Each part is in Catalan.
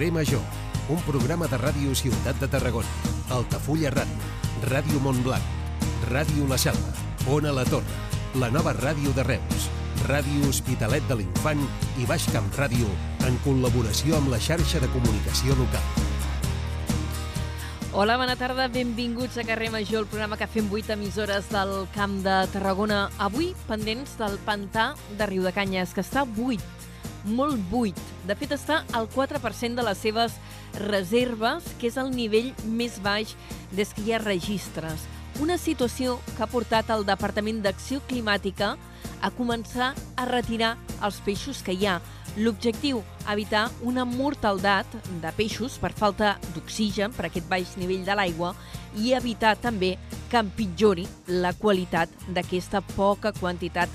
Carrer Major, un programa de ràdio Ciutat de Tarragona, Altafulla Ràdio, Ràdio Montblanc, Ràdio La Selva, Ona La Torre, la nova ràdio de Reus, Ràdio Hospitalet de l'Infant i Baix Camp Ràdio en col·laboració amb la xarxa de comunicació local. Hola, bona tarda, benvinguts a Carrer Major, el programa que fem 8 emissores del Camp de Tarragona. Avui, pendents del pantà de Riu de Canyes, que està buit, molt buit. De fet, està al 4% de les seves reserves, que és el nivell més baix des que hi ha registres. Una situació que ha portat el Departament d'Acció Climàtica a començar a retirar els peixos que hi ha. L'objectiu, evitar una mortaldat de peixos per falta d'oxigen per aquest baix nivell de l'aigua i evitar també que empitjori la qualitat d'aquesta poca quantitat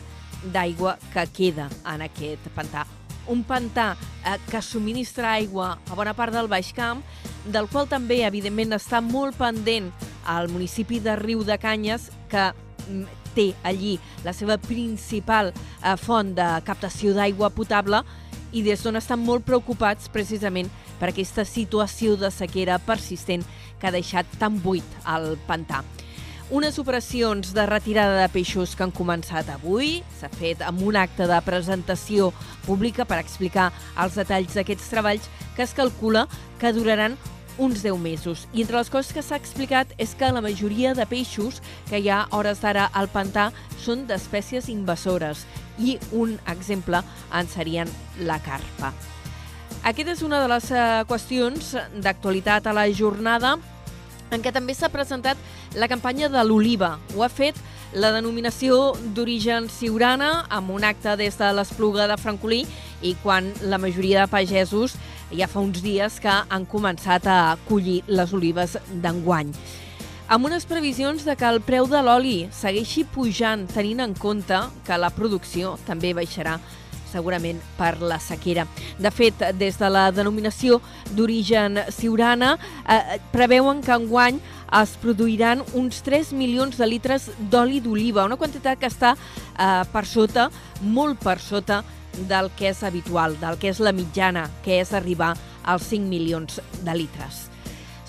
d'aigua que queda en aquest pantà. Un pantà eh, que subministra aigua a bona part del Baix Camp, del qual també, evidentment, està molt pendent al municipi de Riu de Canyes, que mm, té allí la seva principal eh, font de captació d'aigua potable i des d'on estan molt preocupats precisament per aquesta situació de sequera persistent que ha deixat tan buit el pantà. Unes operacions de retirada de peixos que han començat avui. S'ha fet amb un acte de presentació pública per explicar els detalls d'aquests treballs que es calcula que duraran uns 10 mesos. I entre les coses que s'ha explicat és que la majoria de peixos que hi ha hores d'ara al pantà són d'espècies invasores i un exemple en serien la carpa. Aquesta és una de les eh, qüestions d'actualitat a la jornada en què també s'ha presentat la campanya de l'oliva. Ho ha fet la denominació d'origen siurana amb un acte des de l'Espluga de Francolí i quan la majoria de pagesos ja fa uns dies que han començat a collir les olives d'enguany. Amb unes previsions de que el preu de l'oli segueixi pujant tenint en compte que la producció també baixarà segurament per la sequera. De fet, des de la denominació d'origen siurana, eh, preveuen que enguany es produiran uns 3 milions de litres d'oli d'oliva, una quantitat que està eh, per sota, molt per sota del que és habitual, del que és la mitjana, que és arribar als 5 milions de litres.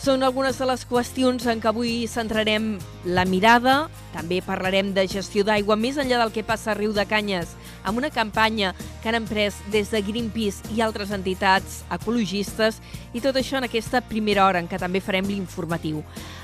Són algunes de les qüestions en què avui centrarem la mirada. També parlarem de gestió d'aigua més enllà del que passa a Riu de Canyes, amb una campanya que han emprès des de Greenpeace i altres entitats ecologistes i tot això en aquesta primera hora en què també farem l'informatiu.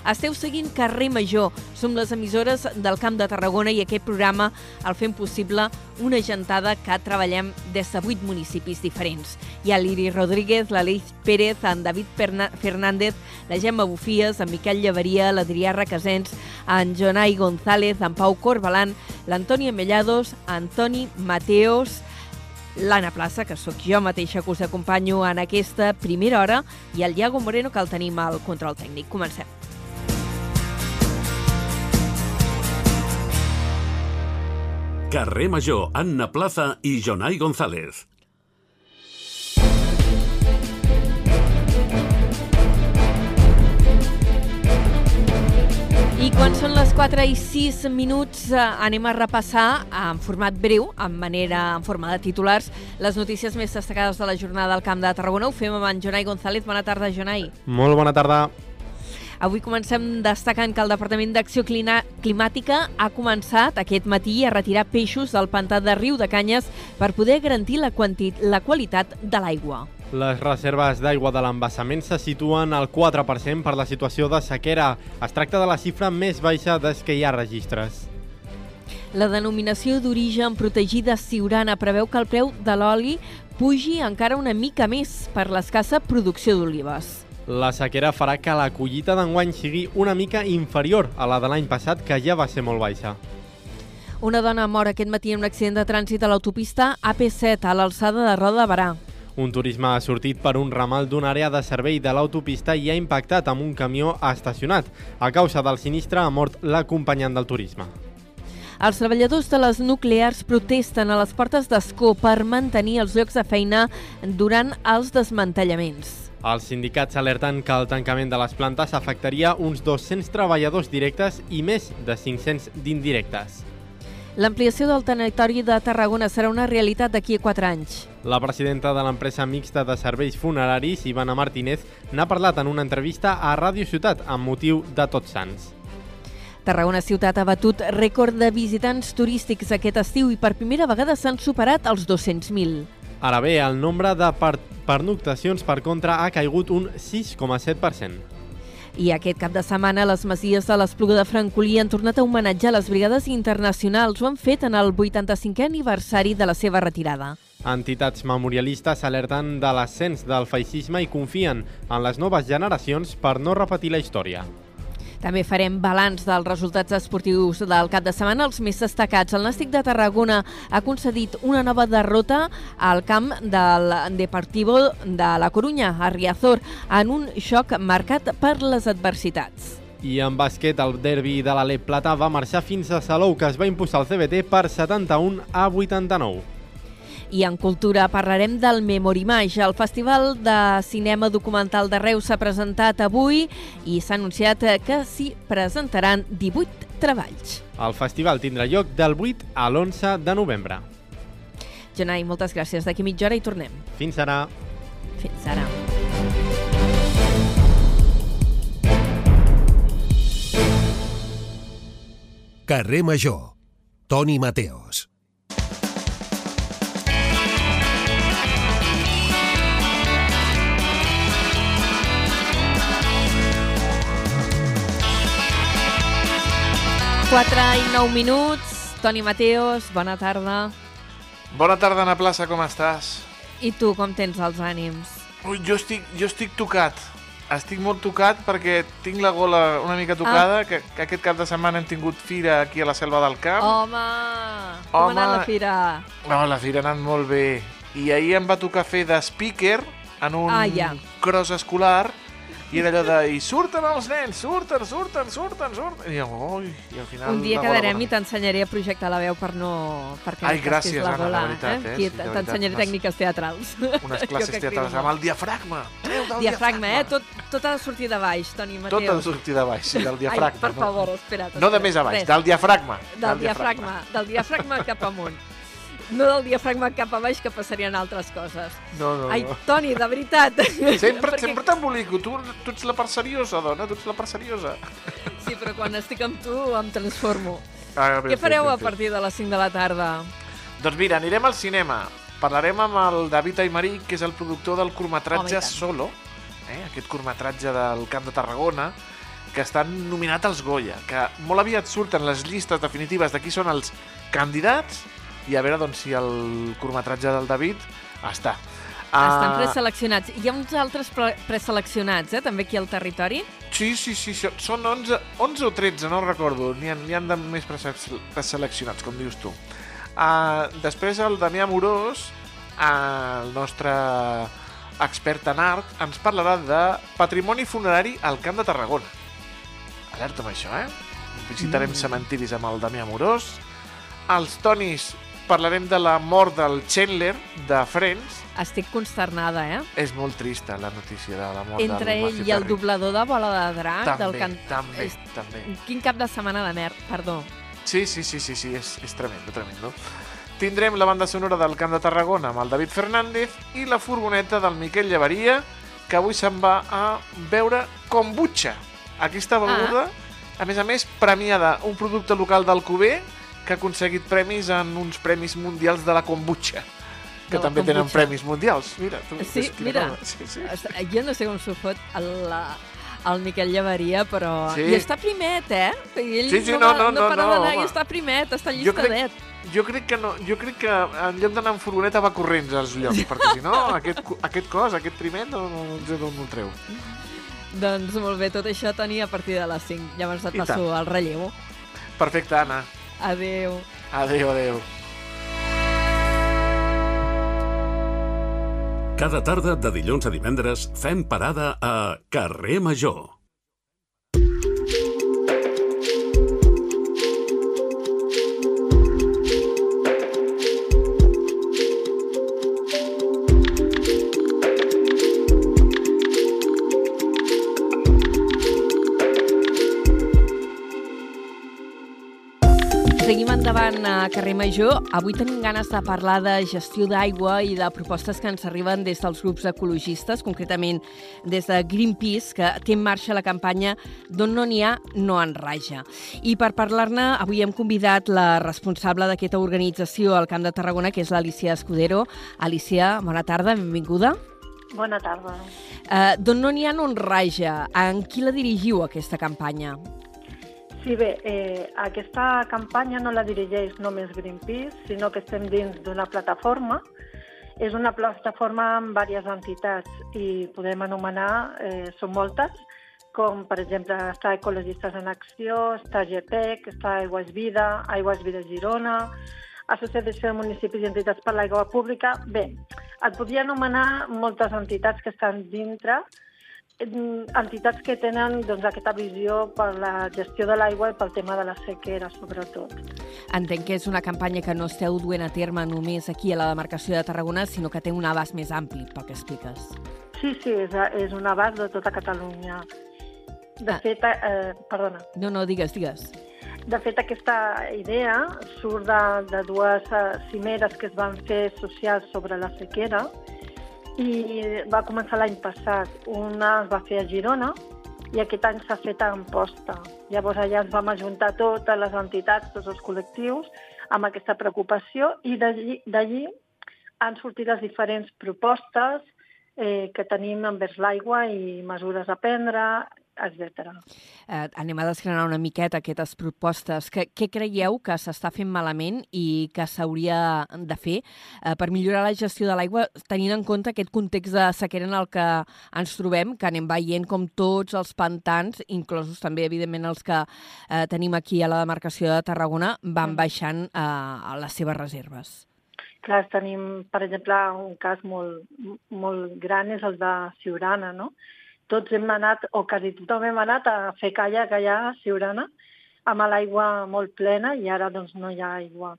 Esteu seguint Carrer Major, som les emissores del Camp de Tarragona i aquest programa el fem possible una gentada que treballem des de vuit municipis diferents. Hi ha l'Iri Rodríguez, l'Aleix Pérez, en David Fernández, la Gemma Bufies, en Miquel Llevaria, l'Adrià Requesens, en Jonai González, en Pau Corbalan, l'Antònia Mellados, Antoni Mateos, l'Anna Plaça, que sóc jo mateixa que us acompanyo en aquesta primera hora, i el Iago Moreno, que el tenim al control tècnic. Comencem. Carrer Major, Anna Plaza i Jonai González. I quan són les 4 i 6 minuts eh, anem a repassar en format breu, en manera en forma de titulars, les notícies més destacades de la jornada del Camp de Tarragona. Ho fem amb en Jonai González. Bona tarda, Jonai. Molt bona tarda. Avui comencem destacant que el Departament d'Acció Climàtica ha començat aquest matí a retirar peixos del pantà de Riu de Canyes per poder garantir la, la qualitat de l'aigua. Les reserves d'aigua de l'embassament se situen al 4% per la situació de sequera. Es tracta de la xifra més baixa des que hi ha registres. La denominació d'origen protegida Siurana preveu que el preu de l'oli pugi encara una mica més per l'escassa producció d'olives. La sequera farà que la collita d'enguany sigui una mica inferior a la de l'any passat, que ja va ser molt baixa. Una dona mor aquest matí en un accident de trànsit a l'autopista AP7 a l'alçada de Roda de Barà. Un turisme ha sortit per un ramal d'una àrea de servei de l'autopista i ha impactat amb un camió estacionat. A causa del sinistre ha mort l'acompanyant del turisme. Els treballadors de les nuclears protesten a les portes d'Escó per mantenir els llocs de feina durant els desmantellaments. Els sindicats alerten que el tancament de les plantes afectaria uns 200 treballadors directes i més de 500 d'indirectes. L'ampliació del territori de Tarragona serà una realitat d'aquí a 4 anys. La presidenta de l'empresa mixta de serveis funeraris, Ivana Martínez, n'ha parlat en una entrevista a Ràdio Ciutat amb motiu de Tots Sants. Tarragona Ciutat ha batut rècord de visitants turístics aquest estiu i per primera vegada s'han superat els 200.000. Ara bé, el nombre de per pernoctacions, per contra, ha caigut un 6,7%. I aquest cap de setmana les Masies de l'Espluga de Francolí han tornat a homenatjar les brigades internacionals. Ho han fet en el 85è aniversari de la seva retirada. Entitats memorialistes alerten de l'ascens del feixisme i confien en les noves generacions per no repetir la història. També farem balanç dels resultats esportius del cap de setmana, els més destacats. El Nàstic de Tarragona ha concedit una nova derrota al camp del Deportivo de la Corunya, a Riazor, en un xoc marcat per les adversitats. I en bàsquet, el derbi de l'Alep Plata va marxar fins a Salou, que es va impulsar el CBT per 71 a 89. I en cultura parlarem del Memorimage. El Festival de Cinema Documental de Reus s'ha presentat avui i s'ha anunciat que s'hi presentaran 18 treballs. El festival tindrà lloc del 8 a l'11 de novembre. Jonai, moltes gràcies. D'aquí mitja hora hi tornem. Fins ara. Fins ara. Carrer Major. Toni Mateos. Quatre i nou minuts. Toni Mateos, bona tarda. Bona tarda, Ana Plaça, com estàs? I tu, com tens els ànims? Ui, jo estic, jo estic tocat. Estic molt tocat perquè tinc la gola una mica tocada, ah. que, que aquest cap de setmana hem tingut fira aquí a la Selva del Camp. Home! Com Home. ha anat la fira? No, la fira ha anat molt bé. I ahir em va tocar fer de speaker en un Ah, ja. cross escolar i era allò de, i surten els nens, surten, surten, surten, surten. I ui, i al final... Un dia la quedarem i t'ensenyaré a projectar la veu per no... Perquè Ai, gràcies, la Anna, gola, veritat, eh? Aquí Sí, T'ensenyaré tècniques teatrals. Unes classes teatrals amb el diafragma. Treu del Diafragma, eh? Tot, tot ha de sortir de baix, Toni Mateu. Tot ha de sortir de baix, del diafragma. Ai, per favor, espera't. No de més a baix, del diafragma. Del diafragma, del diafragma cap amunt. No del diafragma cap a baix, que passarien altres coses. No, no, Ai, no. Toni, de veritat. Sempre, Perquè- sempre t'embolico. Tu, tu ets la part seriosa, dona. Tu ets la part seriosa. Sí, però quan estic amb tu em transformo. Ah, ben Què fareu ben a fet. partir de les 5 de la tarda? Doncs mira, anirem al cinema. Parlarem amb el David Aymeric, que és el productor del curtmetratge tant. Solo, eh? aquest curtmetratge del Camp de Tarragona, que està nominat als Goya, que molt aviat surten les llistes definitives de qui són els candidats i a veure doncs, si el curtmetratge del David està. Estan Ah, preseleccionats. Hi ha uns altres pre preseleccionats, eh, també aquí al territori. Sí, sí, sí, sí, són 11, 11 o 13, no recordo. N'hi ha, n'hi ha de més prese- preseleccionats, com dius tu. Uh, després el Damià Morós, uh, el nostre expert en art, ens parlarà de patrimoni funerari al Camp de Tarragona. Alerta amb això, eh? Visitarem mm. cementiris amb el Damià Morós. Els Tonis parlarem de la mort del Chandler, de Friends. Estic consternada, eh? És molt trista la notícia de la mort Entre del ell Matthew i el Perry. doblador de Bola de Drac. També, del can... també, És- també. Quin cap de setmana de mer... Perdó. Sí, sí, sí, sí, sí és, és tremendo, tremendo. Tindrem la banda sonora del Camp de Tarragona amb el David Fernández i la furgoneta del Miquel Llevaria, que avui se'n va a veure kombucha. Aquesta beguda, a més a més, premiada, un producte local d'Alcover que ha aconseguit premis en uns premis mundials de la kombucha, que De també tenen kombucha. premis mundials. Mira, tu, Sí, mira. Sí, sí. Jo no sé com s'ho fot el, la- el Miquel Llevaria, però... Sí. I està primet, eh? I ell Sí, sí, no, no, no, no, para no, d'anar i home. està primet, està Jo crec- llistadet. Jo crec que no, jo crec que en lloc d'anar en furgoneta va corrents als llocs, perquè si no, aquest, aquest cos, aquest primer, no, no, no sé d'on el treu. Doncs molt bé, tot això, Toni, a partir de les 5. Llavors et I passo tant. el relleu. Perfecte, Anna. Adéu. Adéu, adéu. Cada tarda de dilluns a divendres fem parada a Carrer Major. Seguim endavant a Carrer Major. Avui tenim ganes de parlar de gestió d'aigua i de propostes que ens arriben des dels grups ecologistes, concretament des de Greenpeace, que té en marxa la campanya D'on no n'hi ha, no en raja. I per parlar-ne, avui hem convidat la responsable d'aquesta organització al Camp de Tarragona, que és l'Alicia Escudero. Alicia, bona tarda, benvinguda. Bona tarda. Uh, D'on no n'hi ha, no en raja. En qui la dirigiu, aquesta campanya? Sí, bé, eh, aquesta campanya no la dirigeix només Greenpeace, sinó que estem dins d'una plataforma. És una plataforma amb diverses entitats i podem anomenar, eh, són moltes, com per exemple està Ecologistes en Acció, està GPEC, està Aigües Vida, Aigües Vida Girona, Associació de Municipis i Entitats per l'Aigua Pública. Bé, et podria anomenar moltes entitats que estan dintre, entitats que tenen doncs, aquesta visió per la gestió de l'aigua i pel tema de la sequera, sobretot. Entenc que és una campanya que no esteu duent a terme només aquí a la demarcació de Tarragona, sinó que té un abast més ampli, pel que expliques. Sí, sí, és, és un abast de tota Catalunya. De Ah. fet, eh, perdona, No, no, digues, digues. De fet, aquesta idea surt de, de dues eh, cimeres que es van fer socials sobre la sequera i va començar l'any passat. Una es va fer a Girona i aquest any s'ha fet a Amposta. Llavors allà ens vam ajuntar totes les entitats, tots els col·lectius, amb aquesta preocupació i d'allí han sortit les diferents propostes eh, que tenim envers l'aigua i mesures a prendre, etc. Eh, anem a desgranar una miqueta aquestes propostes. Que, què creieu que s'està fent malament i que s'hauria de fer eh, per millorar la gestió de l'aigua, tenint en compte aquest context de sequera en el que ens trobem, que anem veient com tots els pantans, inclosos també, evidentment, els que eh, tenim aquí a la demarcació de Tarragona, van baixant eh, a les seves reserves. Clar, tenim, per exemple, un cas molt, molt gran és el de Siurana, no? Tots hem anat, o quasi tothom hem anat a fer calla, allà a Siurana, amb l'aigua molt plena i ara doncs no hi ha aigua.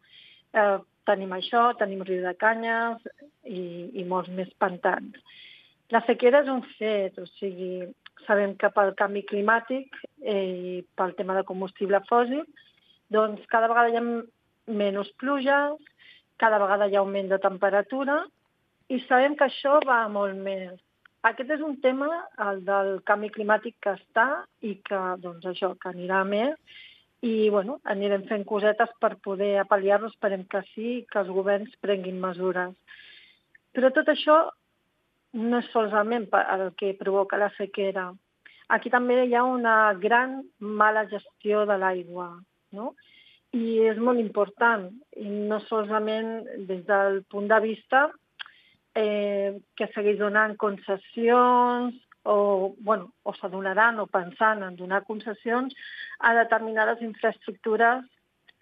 Eh, tenim això, tenim riu de canyes i, i molts més pantans. La sequera és un fet, o sigui, sabem que pel canvi climàtic eh, i pel tema de combustible fòssil, doncs cada vegada hi ha menys pluges, cada vegada hi ha augment de temperatura i sabem que això va molt més. Aquest és un tema, el del canvi climàtic que està i que, doncs això, que anirà més i, bueno, anirem fent cosetes per poder apal·liar-lo, esperem que sí, que els governs prenguin mesures. Però tot això no és solament el que provoca la sequera. Aquí també hi ha una gran mala gestió de l'aigua, no? i és molt important, i no solament des del punt de vista eh, que segueix donant concessions o, bueno, o s'adonaran o pensant en donar concessions a determinades infraestructures,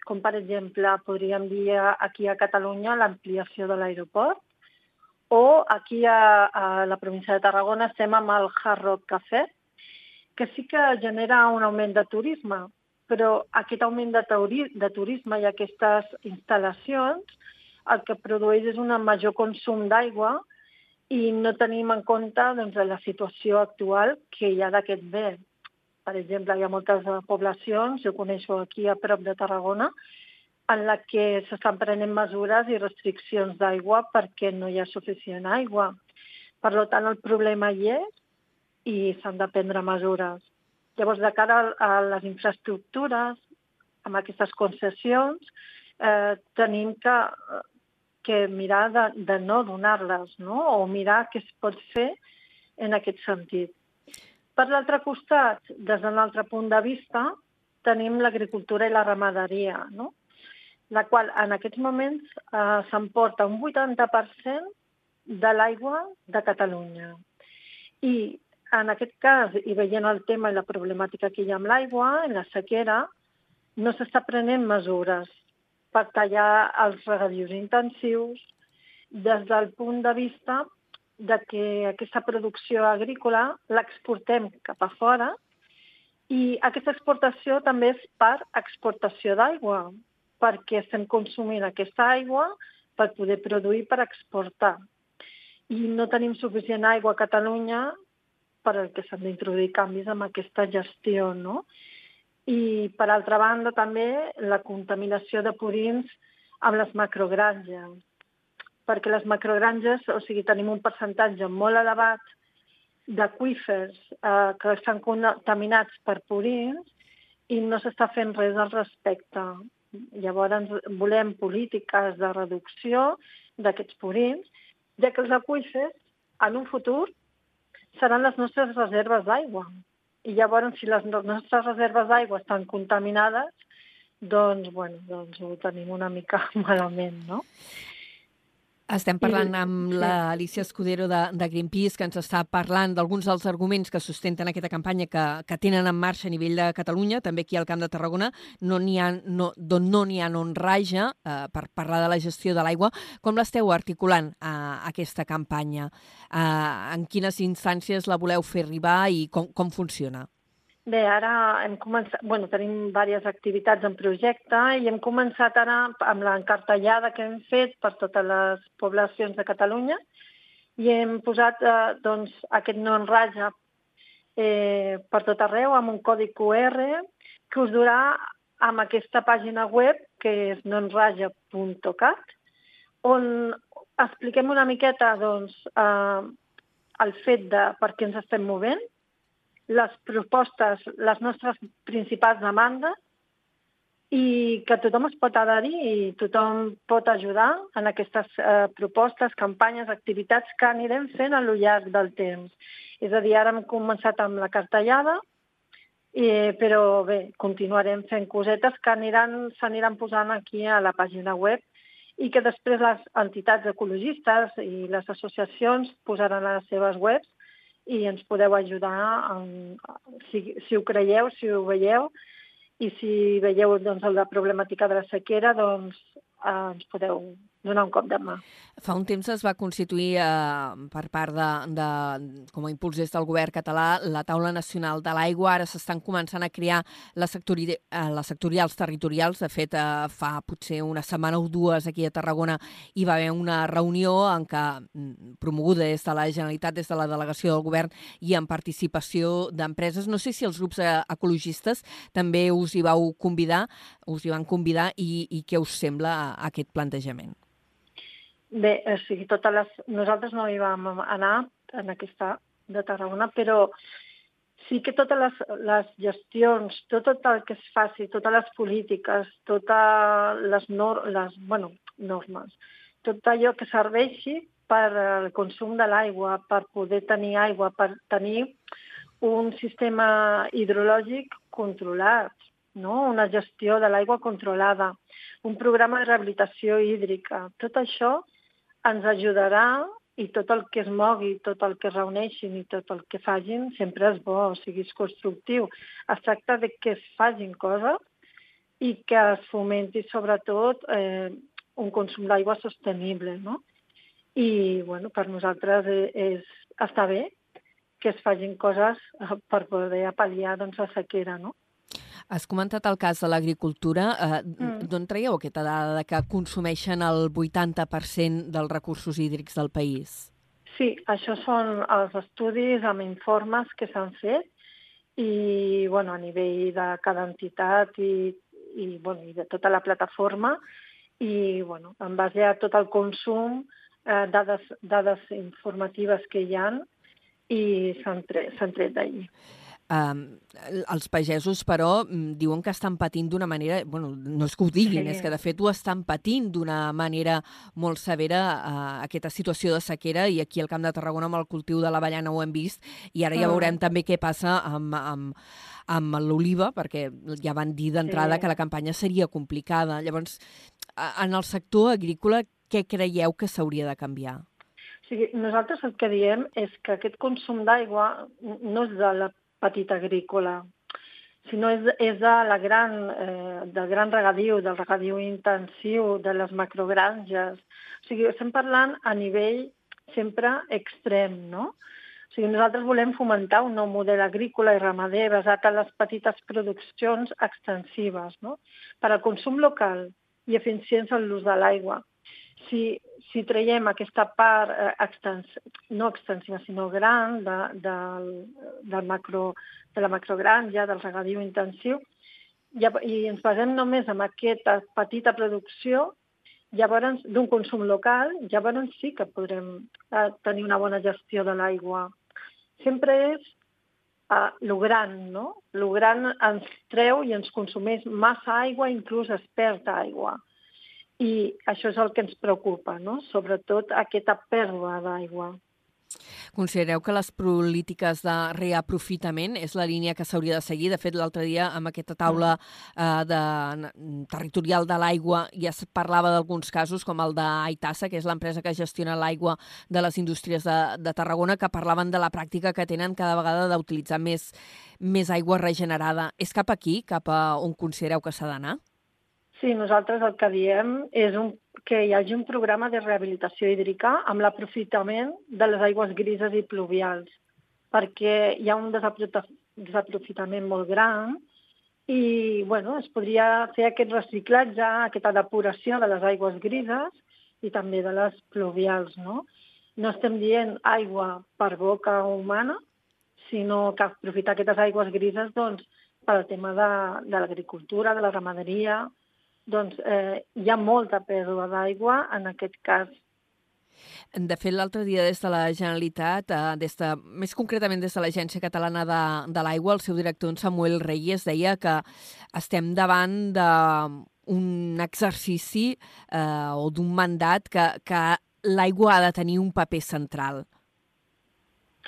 com per exemple podríem dir aquí a Catalunya l'ampliació de l'aeroport, o aquí a, a la província de Tarragona estem amb el Hard Rock Café, que sí que genera un augment de turisme, però aquest augment de, de turisme i aquestes instal·lacions el que produeix és un major consum d'aigua i no tenim en compte doncs, la situació actual que hi ha d'aquest bé. Per exemple, hi ha moltes poblacions, jo coneixo aquí a prop de Tarragona, en la que s'estan prenent mesures i restriccions d'aigua perquè no hi ha suficient aigua. Per tant, el problema hi és i s'han de prendre mesures. Llavors, de cara a les infraestructures, amb aquestes concessions, eh, tenim que, que mirar de, de no donar-les, no? o mirar què es pot fer en aquest sentit. Per l'altre costat, des d'un altre punt de vista, tenim l'agricultura i la ramaderia, no? la qual en aquests moments eh, s'emporta un 80% de l'aigua de Catalunya. I en aquest cas, i veient el tema i la problemàtica que hi ha amb l'aigua, en la sequera, no s'està prenent mesures per tallar els regadius intensius des del punt de vista de que aquesta producció agrícola l'exportem cap a fora i aquesta exportació també és per exportació d'aigua, perquè estem consumint aquesta aigua per poder produir per exportar. I no tenim suficient aigua a Catalunya per al que s'han d'introduir canvis amb aquesta gestió, no? I, per altra banda, també la contaminació de purins amb les macrogranges, perquè les macrogranges, o sigui, tenim un percentatge molt elevat d'aqüífers eh, que estan contaminats per purins i no s'està fent res al respecte. Llavors, volem polítiques de reducció d'aquests purins, ja que els aquífers, en un futur, seran les nostres reserves d'aigua. I llavors, si les nostres reserves d'aigua estan contaminades, doncs, bueno, doncs ho tenim una mica malament, no? Estem parlant amb l'Alicia Escudero de, de Greenpeace, que ens està parlant d'alguns dels arguments que sustenten aquesta campanya que, que tenen en marxa a nivell de Catalunya, també aquí al Camp de Tarragona, no n'hi ha, no, d'on no n'hi ha on raja, eh, per parlar de la gestió de l'aigua. Com l'esteu articulant eh, aquesta campanya? Eh, en quines instàncies la voleu fer arribar i com, com funciona? Bé, ara hem començat, bueno, tenim diverses activitats en projecte i hem començat ara amb l'encartellada que hem fet per totes les poblacions de Catalunya i hem posat eh, doncs, aquest no en eh, per tot arreu amb un codi QR que us durà amb aquesta pàgina web que és nonraja.cat on expliquem una miqueta doncs, eh, el fet de per què ens estem movent, les propostes, les nostres principals demandes i que tothom es pot adherir i tothom pot ajudar en aquestes eh, propostes, campanyes, activitats que anirem fent a lo llarg del temps. És a dir, ara hem començat amb la cartellada, i, però bé, continuarem fent cosetes que aniran s'aniran posant aquí a la pàgina web i que després les entitats ecologistes i les associacions posaran a les seves webs i ens podeu ajudar, en, si, si ho creieu, si ho veieu, i si veieu doncs, la problemàtica de la sequera, doncs eh, ens podeu donar un cop de mà. Fa un temps es va constituir eh, per part de, de, com a impuls des del govern català la taula nacional de l'aigua. Ara s'estan començant a crear les, sectori, eh, les sectorials territorials. De fet, eh, fa potser una setmana o dues aquí a Tarragona hi va haver una reunió en què, mm, promoguda des de la Generalitat, des de la delegació del govern i en participació d'empreses. No sé si els grups eh, ecologistes també us hi vau convidar, us hi van convidar i, i què us sembla aquest plantejament? Bé, o sigui, totes les... nosaltres no hi vam anar en aquesta de Tarragona, però sí que totes les, les gestions, tot, tot el que es faci, totes les polítiques, totes les, nor les bueno, normes, tot allò que serveixi per al consum de l'aigua, per poder tenir aigua, per tenir un sistema hidrològic controlat, no? una gestió de l'aigua controlada, un programa de rehabilitació hídrica. Tot això ens ajudarà i tot el que es mogui, tot el que es reuneixin i tot el que fagin sempre és bo, o sigui, és constructiu. Es tracta de que es fagin coses i que es fomenti sobretot eh, un consum d'aigua sostenible, no? I, bueno, per nosaltres és, és, està bé que es fagin coses per poder apal·liar doncs, la sequera, no? Has comentat el cas de l'agricultura. Eh, mm. D'on traieu aquesta dada de que consumeixen el 80% dels recursos hídrics del país? Sí, això són els estudis amb informes que s'han fet i bueno, a nivell de cada entitat i, i, bueno, i de tota la plataforma i bueno, en base a tot el consum, eh, dades, dades informatives que hi han i s'han tret, tret d'allí. Uh, els pagesos, però, mm, diuen que estan patint d'una manera... bueno, no és que ho diguin, sí. és que de fet ho estan patint d'una manera molt severa uh, aquesta situació de sequera i aquí al Camp de Tarragona amb el cultiu de l'avellana ho hem vist i ara ja ah. veurem també què passa amb, amb, amb l'oliva, perquè ja van dir d'entrada sí. que la campanya seria complicada. Llavors, en el sector agrícola, què creieu que s'hauria de canviar? O sigui, nosaltres el que diem és que aquest consum d'aigua no és de la petita agrícola, sinó és, és de la gran, eh, del gran regadiu, del regadiu intensiu, de les macrogranges. O sigui, estem parlant a nivell sempre extrem, no? O sigui, nosaltres volem fomentar un nou model agrícola i ramader basat en les petites produccions extensives, no? Per al consum local i eficiència en l'ús de l'aigua. Si, si traiem aquesta part eh, extens, no extensiva, sinó gran de, de, del macro, de la macrogranja, del regadiu intensiu, i, i ens basem només en aquesta petita producció, llavors d'un consum local, llavors sí que podrem eh, tenir una bona gestió de l'aigua. Sempre és eh, lo gran, no? Lo gran ens treu i ens consumeix massa aigua, inclús es perd aigua. I això és el que ens preocupa, no? Sobretot aquesta pèrdua d'aigua. Considereu que les polítiques de reaprofitament és la línia que s'hauria de seguir? De fet, l'altre dia, amb aquesta taula eh, de, territorial de l'aigua, ja es parlava d'alguns casos, com el d'Aitassa, que és l'empresa que gestiona l'aigua de les indústries de, de Tarragona, que parlaven de la pràctica que tenen cada vegada d'utilitzar més, més aigua regenerada. És cap aquí, cap a on considereu que s'ha d'anar? Sí, nosaltres el que diem és un que hi hagi un programa de rehabilitació hídrica amb l'aprofitament de les aigües grises i pluvials, perquè hi ha un desaprofitament molt gran i bueno, es podria fer aquest reciclatge, aquesta depuració de les aigües grises i també de les pluvials. No, no estem dient aigua per boca humana, sinó que aprofitar aquestes aigües grises doncs, pel tema de, de l'agricultura, de la ramaderia, doncs eh, hi ha molta pèrdua d'aigua en aquest cas. De fet, l'altre dia des de la Generalitat, eh, des de, més concretament des de l'Agència Catalana de, de l'Aigua, el seu director, en Samuel Reyes, deia que estem davant d'un exercici eh, o d'un mandat que, que l'aigua ha de tenir un paper central.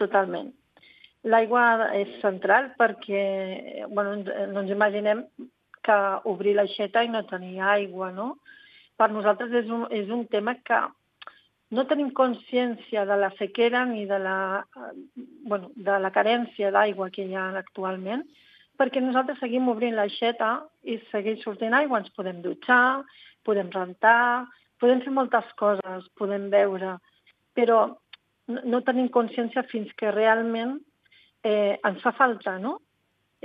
Totalment. L'aigua és central perquè bueno, no ens imaginem que obrir l'aixeta i no tenir aigua, no? Per nosaltres és un, és un tema que no tenim consciència de la sequera ni de la, bueno, de la carència d'aigua que hi ha actualment, perquè nosaltres seguim obrint l'aixeta i segueix sortint aigua, ens podem dutxar, podem rentar, podem fer moltes coses, podem veure, però no, no tenim consciència fins que realment eh, ens fa falta, no?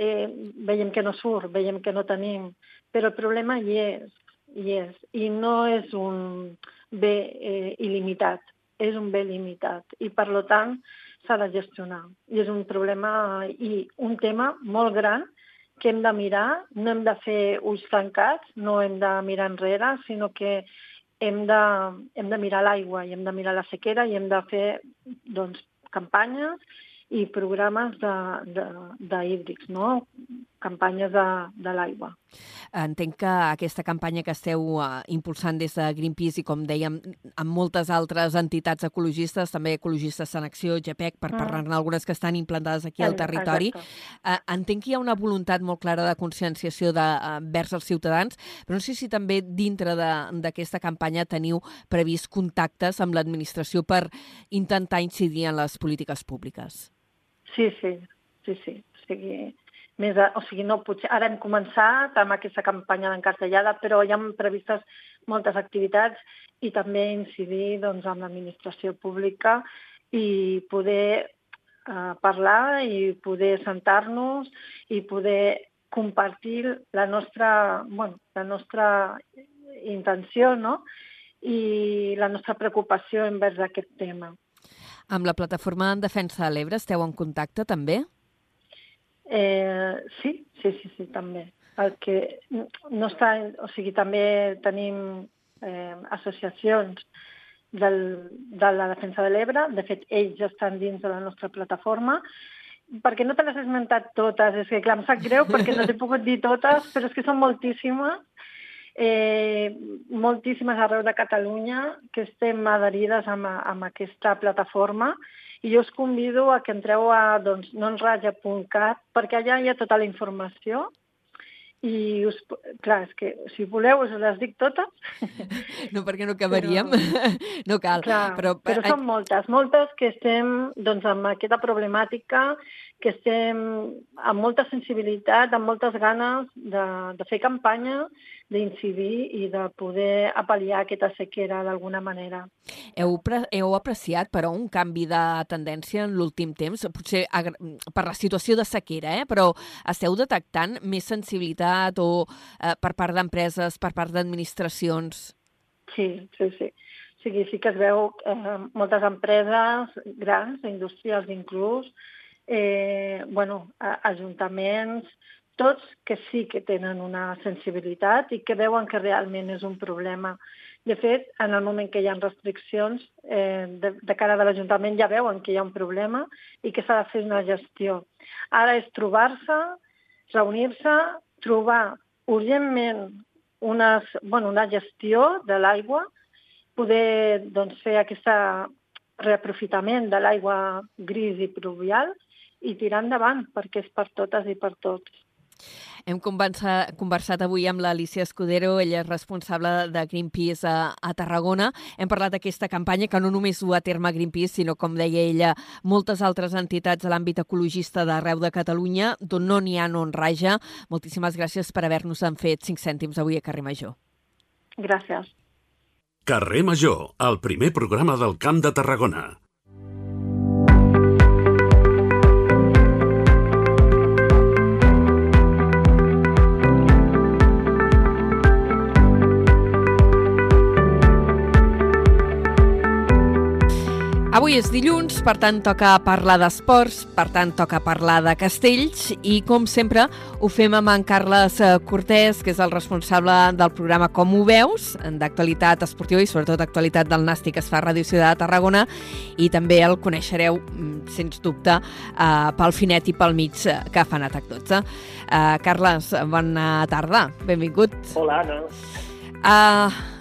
Eh, veiem que no surt, veiem que no tenim, però el problema hi és, hi és, i no és un bé eh, il·limitat, és un bé limitat, i per tant s'ha de gestionar. I és un problema i un tema molt gran que hem de mirar, no hem de fer ulls tancats, no hem de mirar enrere, sinó que hem de, hem de mirar l'aigua i hem de mirar la sequera i hem de fer doncs, campanyes i programes de, de, de hídrics, no? campanyes de, de l'aigua. Entenc que aquesta campanya que esteu uh, impulsant des de Greenpeace i, com dèiem, amb moltes altres entitats ecologistes, també ecologistes en acció, GPEC, per mm. parlar-ne algunes que estan implantades aquí al territori, uh, entenc que hi ha una voluntat molt clara de conscienciació de, uh, vers els ciutadans, però no sé si també dintre d'aquesta campanya teniu previst contactes amb l'administració per intentar incidir en les polítiques públiques. Sí, sí, sí, sí. O sigui, més, a, o sigui, no, potser ara hem començat amb aquesta campanya d'encartellada, però hi ha previstes moltes activitats i també incidir doncs, amb l'administració pública i poder eh, parlar i poder sentar-nos i poder compartir la nostra, bueno, la nostra intenció no? i la nostra preocupació envers aquest tema. Amb la plataforma en defensa de l'Ebre esteu en contacte també? Eh, sí, sí, sí, sí, també. El que no està, o sigui, també tenim eh, associacions del, de la defensa de l'Ebre. De fet, ells estan dins de la nostra plataforma perquè no te les he esmentat totes, és que clar, em sap greu perquè no t'he pogut dir totes, però és que són moltíssimes eh, moltíssimes arreu de Catalunya que estem adherides amb, amb aquesta plataforma i jo us convido a que entreu a doncs, nonsratlla.cat perquè allà hi ha tota la informació i us, clar, és que si voleu us les dic totes. No, perquè no acabaríem. Però, no cal. Clar, però, però són moltes, moltes que estem doncs, amb aquesta problemàtica, que estem amb molta sensibilitat, amb moltes ganes de, de fer campanya d'incidir i de poder apel·liar aquesta sequera d'alguna manera. Heu, heu apreciat, però, un canvi de tendència en l'últim temps, potser per la situació de sequera, eh? però esteu detectant més sensibilitat o eh, per part d'empreses, per part d'administracions? Sí, sí, sí. O sigui, sí que es veu eh, moltes empreses grans, industrials inclús, eh, bueno, ajuntaments, tots que sí que tenen una sensibilitat i que veuen que realment és un problema. De fet, en el moment que hi ha restriccions, eh, de, de cara de l'Ajuntament ja veuen que hi ha un problema i que s'ha de fer una gestió. Ara és trobar-se, reunir-se, trobar urgentment unes, bueno, una gestió de l'aigua, poder doncs, fer aquest reaprofitament de l'aigua gris i pluvial i tirar endavant, perquè és per totes i per tots. Hem conversat, avui amb l'Alicia Escudero, ella és responsable de Greenpeace a, a Tarragona. Hem parlat d'aquesta campanya que no només du a terme Greenpeace, sinó, com deia ella, moltes altres entitats a l'àmbit ecologista d'arreu de Catalunya, d'on no n'hi ha no en raja. Moltíssimes gràcies per haver-nos en fet 5 cèntims avui a Carrer Major. Gràcies. Carrer Major, el primer programa del Camp de Tarragona. Avui és dilluns, per tant toca parlar d'esports, per tant toca parlar de castells i com sempre ho fem amb en Carles eh, Cortés, que és el responsable del programa Com ho veus, d'actualitat esportiva i sobretot d'actualitat del Nàstic que es fa a Ràdio Ciutat de Tarragona i també el coneixereu, mm, sens dubte, eh, pel finet i pel mig eh, que fan Atac 12. Eh, Carles, bona tarda, benvingut. Hola, Anna. Uh,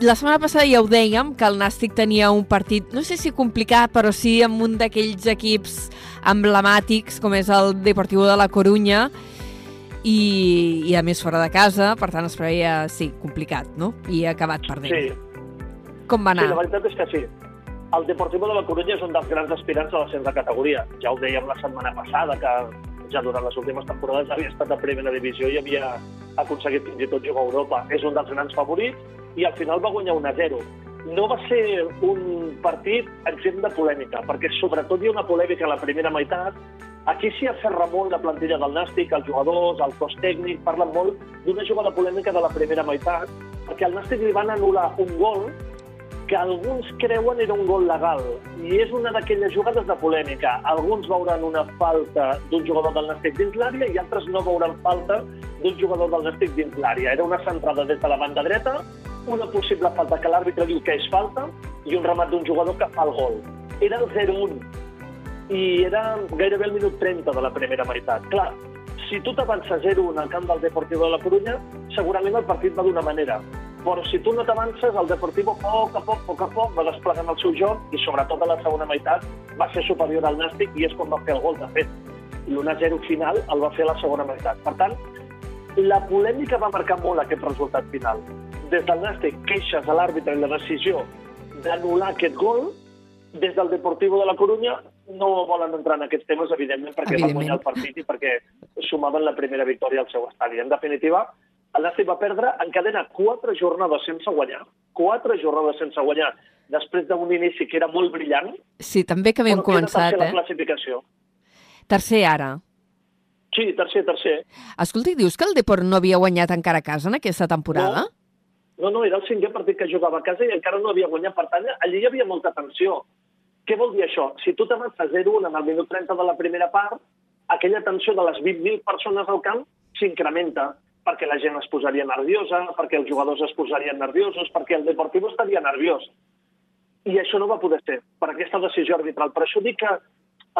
la setmana passada ja ho dèiem, que el Nàstic tenia un partit, no sé si complicat, però sí amb un d'aquells equips emblemàtics, com és el Deportivo de la Corunya, i, i a més fora de casa, per tant es preveia, sí, complicat, no? I ha acabat perdent. Sí. Com va anar? Sí, la veritat és que sí. El Deportivo de la Corunya és un dels grans aspirants a l'ascens de categoria. Ja ho dèiem la setmana passada, que ja durant les últimes temporades havia estat a primera divisió i havia aconseguit fins i tot jugar a Europa. És un dels grans favorits i al final va guanyar 1 a 0. No va ser un partit exempt de polèmica, perquè sobretot hi ha una polèmica a la primera meitat. Aquí s'hi aferra molt la plantilla del Nàstic, els jugadors, el cos tècnic, parlen molt d'una jugada polèmica de la primera meitat, perquè al Nàstic li van anul·lar un gol que alguns creuen era un gol legal. I és una d'aquelles jugades de polèmica. Alguns veuran una falta d'un jugador del Nàstic dins l'àrea i altres no veuran falta d'un jugador del Nàstic dins l'àrea. Era una centrada des de la banda dreta una possible falta que l'àrbitre diu que és falta i un remat d'un jugador que fa el gol. Era el 0-1 i era gairebé el minut 30 de la primera meitat. Clar, si tu t'avances 0-1 al camp del Deportivo de la Corunya, segurament el partit va d'una manera. Però si tu no t'avances, el Deportivo a poc a poc, a poc a poc, va desplegant el seu joc i sobretot a la segona meitat va ser superior al Nàstic i és quan va fer el gol, de fet. L'1-0 final el va fer a la segona meitat. Per tant, la polèmica va marcar molt aquest resultat final des del Nàstic queixes a l'àrbitre en la decisió d'anul·lar aquest gol, des del Deportivo de la Corunya no volen entrar en aquests temes, evidentment, perquè evidentment. van guanyar el partit i perquè sumaven la primera victòria al seu estadi. En definitiva, el Nàstic va perdre, encadena quatre jornades sense guanyar, quatre jornades sense guanyar, després d'un inici que era molt brillant. Sí, també que havíem començat, eh? la classificació. Tercer ara. Sí, tercer, tercer. Escolta, dius que el Deport no havia guanyat encara a casa en aquesta temporada? No, no, no, era el cinquè partit que jugava a casa i encara no havia guanyat. Per tant, allí hi havia molta tensió. Què vol dir això? Si tu t'avances 0-1 en el minut 30 de la primera part, aquella tensió de les 20.000 persones al camp s'incrementa perquè la gent es posaria nerviosa, perquè els jugadors es posarien nerviosos, perquè el Deportivo estaria nerviós. I això no va poder ser per aquesta decisió arbitral. Per això dic que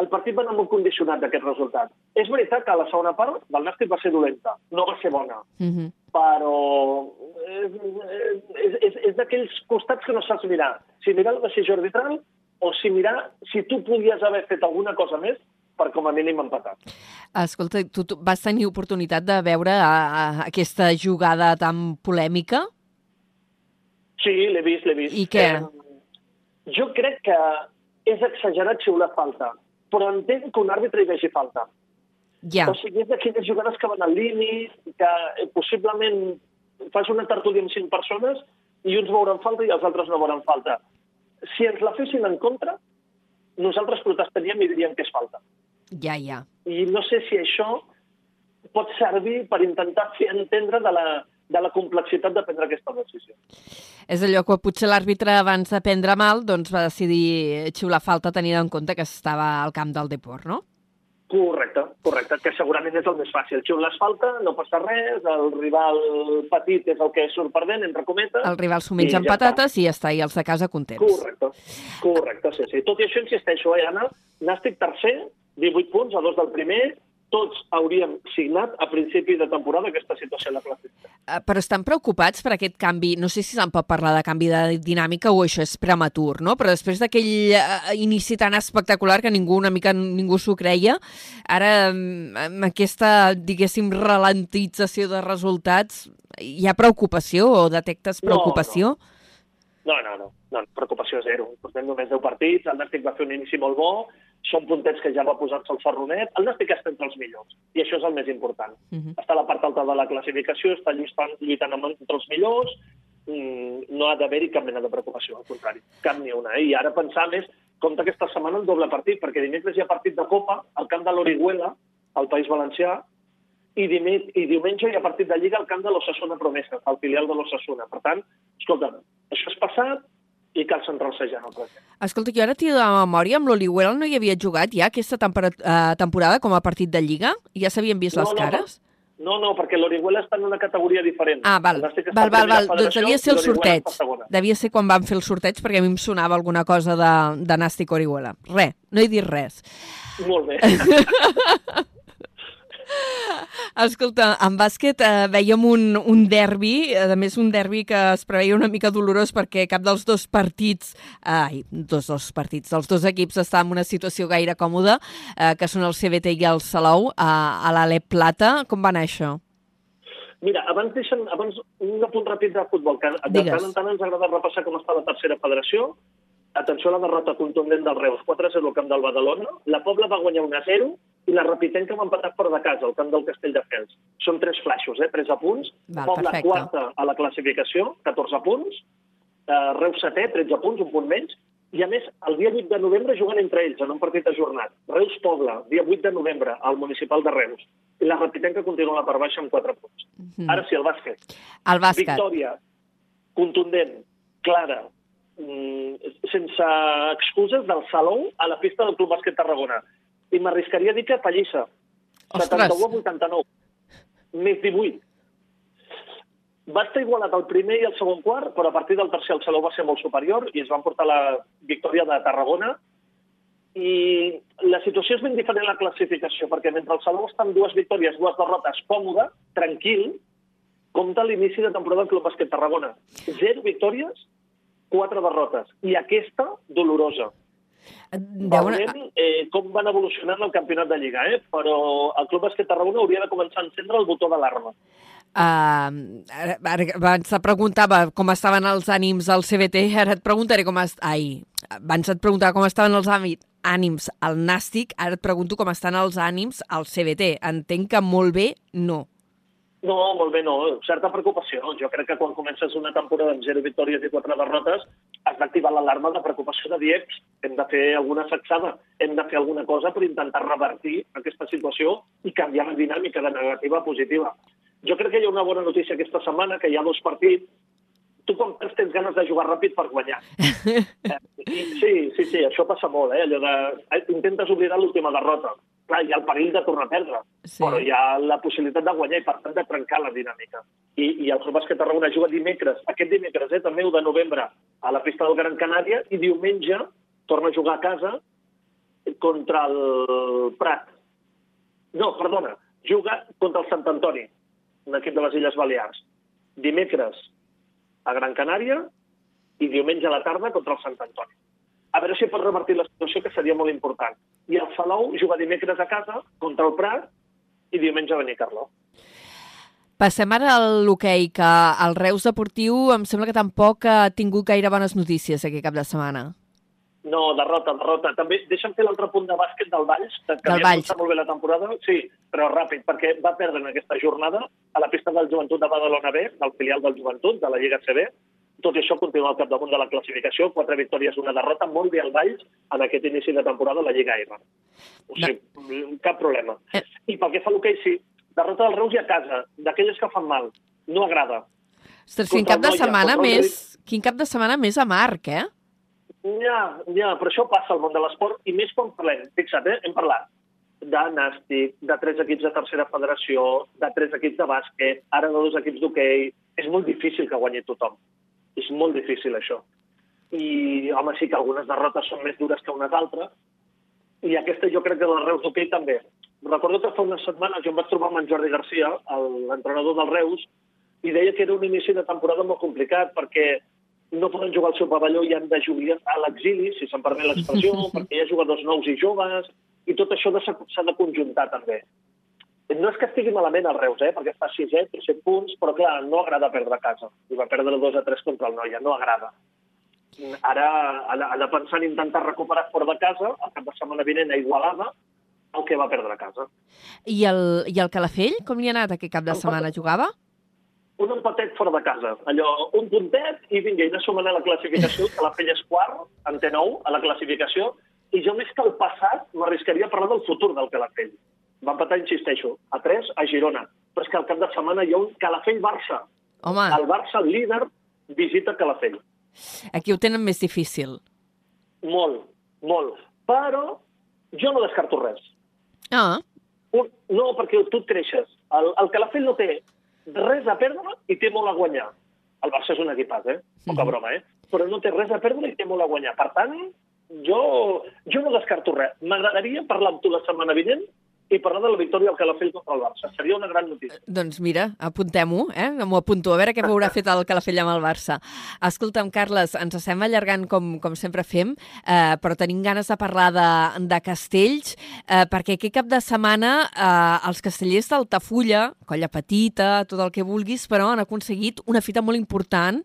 el partit va anar molt condicionat d'aquest resultat. És veritat que la segona part del Nàstic va ser dolenta, no va ser bona, uh -huh. però és, és, és, és d'aquells costats que no saps mirar. Si mirar la decisió arbitral o si mirar si tu podies haver fet alguna cosa més per com a mínim empatar. Escolta, tu, tu vas tenir oportunitat de veure a, a aquesta jugada tan polèmica? Sí, l'he vist, l'he vist. I què? Eh, jo crec que és exagerat xiular falta però entenc que un àrbitre hi vegi falta. Ja. O sigui, és d'aquelles jugades que van al límit, que eh, possiblement fas una tertúlia amb cinc persones i uns veuran falta i els altres no veuran falta. Si ens la fessin en contra, nosaltres protestaríem i diríem que és falta. Ja, ja. I no sé si això pot servir per intentar fer entendre de la, de la complexitat de prendre aquesta decisió. És allò que potser l'àrbitre abans de prendre mal doncs va decidir xiular falta tenint en compte que estava al camp del Deport, no? Correcte, correcte, que segurament és el més fàcil. Xiules falta, no passa res, el rival petit és el que surt perdent, entre cometes... El rival s'ho menja amb ja patates i ja està, i els de casa contents. Correcte, correcte, sí, sí. Tot i això, insisteixo, eh, Anna, Nàstic tercer, 18 punts, a dos del primer, tots hauríem signat a principi de temporada aquesta situació en la classificació. Eh, Però estan preocupats per aquest canvi, no sé si se'n pot parlar de canvi de dinàmica o això és prematur, no? Però després d'aquell eh, inici tan espectacular que ningú, una mica ningú s'ho creia, ara mm, amb aquesta, diguéssim, ralentització de resultats, hi ha preocupació o detectes No, preocupació? No, no, no, no, preocupació zero. Portem només 10 partits, el Nàstic va fer un inici molt bo, són puntets que ja va posar-se el ferronet, el Nàstic està entre els millors, i això és el més important. Mhm. Està a la part alta de la classificació, està lluitant, lluitant amb entre els millors, mm, no ha d'haver-hi cap mena de preocupació, al contrari, cap ni una. Eh? I ara pensar més, compta aquesta setmana el doble partit, perquè dimecres hi ha partit de Copa al camp de l'Orihuela, al País Valencià, i, dime- i diumenge hi ha partit de Lliga al camp de l'Ossassuna Promesa, al filial de l'Ossassuna. Per tant, escolta, això és passat i cal centrar-se ja en el present. Escolta, que jo ara tiro de memòria, amb l'Olihuela no hi havia jugat ja aquesta eh, temporada com a partit de Lliga? Ja s'havien vist No, les no, cares? No, no, perquè l'Orihuela està en una categoria diferent. Ah, val, val, val, val. Doncs devia ser el sorteig. Devia ser quan van fer el sorteig, perquè a mi em sonava alguna cosa de, de Nàstic Orihuela. Res, no he dit res. Molt bé. Escolta, en bàsquet eh, veiem un, un derbi, a més un derbi que es preveia una mica dolorós perquè cap dels dos partits, ai, dos, dos partits, dels dos equips està en una situació gaire còmoda, eh, que són el CBT i el Salou, a, a l'Alep Plata. Com va anar això? Mira, abans deixen, abans un apunt ràpid de futbol, que de Digues. tant en tant ens agrada repassar com està la tercera federació. Atenció a la derrota contundent del Reus, 4-0 al camp del Badalona. La Pobla va guanyar 1-0 i la Repitenca va empatar fora de casa, al camp del Castelldefels. Són tres flaixos, eh? 3 a punts. Val, Pobla perfecte. quarta a la classificació, 14 punts. Uh, Reus setè, 13 punts, un punt menys. I a més, el dia 8 de novembre juguen entre ells en un partit ajornat. Reus-Pobla, dia 8 de novembre, al municipal de Reus. I la Repitenca continua la part baixa amb 4 punts. Mhm. Ara sí, el bàsquet. El bàsquet. Victòria contundent, clara, mm, sense excuses del Salou a la pista del Club Bàsquet Tarragona. I m'arriscaria a dir que pallissa. Ostres. 71 a 89. Més 18. Va estar igualat el primer i el segon quart, però a partir del tercer el Salou va ser molt superior i es van portar la victòria de Tarragona. I la situació és ben diferent a la classificació, perquè mentre el Salou està amb dues victòries, dues derrotes, còmode, tranquil, compta l'inici de temporada del Club Bàsquet Tarragona. Zero victòries, quatre derrotes. I aquesta, dolorosa. Deuen... Veurem eh, com van evolucionant el campionat de Lliga, eh? però el Club Bàsquet Tarragona hauria de començar a encendre el botó d'alarma. Uh, abans te preguntava com estaven els ànims al CBT, ara et preguntaré com... Est... Ai, abans et preguntava com estaven els àmi- ànims al Nàstic, ara et pregunto com estan els ànims al CBT. Entenc que molt bé, no. No, molt bé, no. Certa preocupació. Jo crec que quan comences una temporada amb zero victòries i quatre derrotes has d'activar l'alarma de preocupació de dir "Eps, hem de fer alguna sacsada, hem de fer alguna cosa per intentar revertir aquesta situació i canviar la dinàmica de negativa a positiva. Jo crec que hi ha una bona notícia aquesta setmana, que hi ha dos partits. Tu quan perds tens ganes de jugar ràpid per guanyar. Eh, sí, sí, sí, això passa molt, eh? Allò de... eh, Intentes oblidar l'última derrota. Clar, hi ha el perill de tornar a perdre, Sí. però hi ha la possibilitat de guanyar i, per tant, de trencar la dinàmica. I, i el Bàsquet Tarragona juga dimecres, aquest dimecres, eh, també 1 de novembre, a la pista del Gran Canària, i diumenge torna a jugar a casa contra el Prat. No, perdona, juga contra el Sant Antoni, un equip de les Illes Balears. Dimecres a Gran Canària i diumenge a la tarda contra el Sant Antoni. A veure si pot revertir la situació, que seria molt important. I el Salou juga dimecres a casa contra el Prat i diumenge a Benicarló. Passem ara al l'hoquei, que el Reus Deportiu em sembla que tampoc ha tingut gaire bones notícies aquest cap de setmana. No, derrota, derrota. També deixa'm fer l'altre punt de bàsquet del Valls, que, Del havia Valls. molt bé la temporada. Sí, però ràpid, perquè va perdre en aquesta jornada a la pista del Joventut de Badalona B, del filial del Joventut, de la Lliga CB. Tot i això continua al capdamunt de la classificació, quatre victòries, una derrota, molt bé al Valls en aquest inici de temporada a la Lliga EVA. O sigui, cap problema. Eh. I pel que fa a l'hoquei, sí, derrota del Reus i a casa, d'aquelles que fan mal. No agrada. Ostres, quin cap de Noia, setmana més... Quin cap de setmana més amarg, eh? Ja, ja, però això passa al món de l'esport i més quan parlem. Fixa't, eh? hem parlat de nàstic, de tres equips de tercera federació, de tres equips de bàsquet, ara de dos equips d'hoquei. És molt difícil que guanyi tothom. És molt difícil, això. I, home, sí que algunes derrotes són més dures que unes altres, i aquesta jo crec que la Reus d'hoquei també. Recordo que fa unes setmanes jo em vaig trobar amb en Jordi Garcia, l'entrenador del Reus, i deia que era un inici de temporada molt complicat perquè no poden jugar al seu pavelló i han de jugar a l'exili, si se'n permet l'expressió, perquè hi ha jugadors nous i joves, i tot això s'ha de conjuntar també. No és que estigui malament el Reus, eh, perquè està 6 té 7 punts, però clar, no agrada perdre a casa. I va perdre 2 a 3 contra el Noia, no agrada. Ara ha de, ha de pensar en intentar recuperar fora de casa, el cap de setmana vinent a Igualada, el que va perdre a casa. I el, I el Calafell, com li ha anat aquest cap de setmana? Jugava? un empatet fora de casa. Allò, un puntet i vinga, i anar sumant a la classificació, que la és quart, en té nou, a la classificació, i jo més que el passat m'arriscaria a parlar del futur del Calafell. Va empatar, insisteixo, a 3 a Girona. Però és que al cap de setmana hi ha un Calafell-Barça. Home, El Barça, el líder, visita Calafell. aquí ho tenen més difícil. Molt, molt. Però jo no descarto res. Ah, Un, no, perquè tu et creixes. El, el Calafell no té res a perdre i té molt a guanyar. El Barça és un equipat, eh? Poca Mhm. broma, eh? Però no té res a perdre i té molt a guanyar. Per tant, jo, jo no descarto res. M'agradaria parlar amb tu la setmana vinent i parlar de la victòria al Calafell contra el Barça. Seria una gran notícia. doncs mira, apuntem-ho, eh? M'ho apunto, a veure què haurà fet el Calafell amb el Barça. Escolta'm, Carles, ens estem allargant com, com sempre fem, eh, però tenim ganes de parlar de, de castells, eh, perquè aquest cap de setmana eh, els castellers d'Altafulla, Colla Petita, tot el que vulguis, però han aconseguit una fita molt important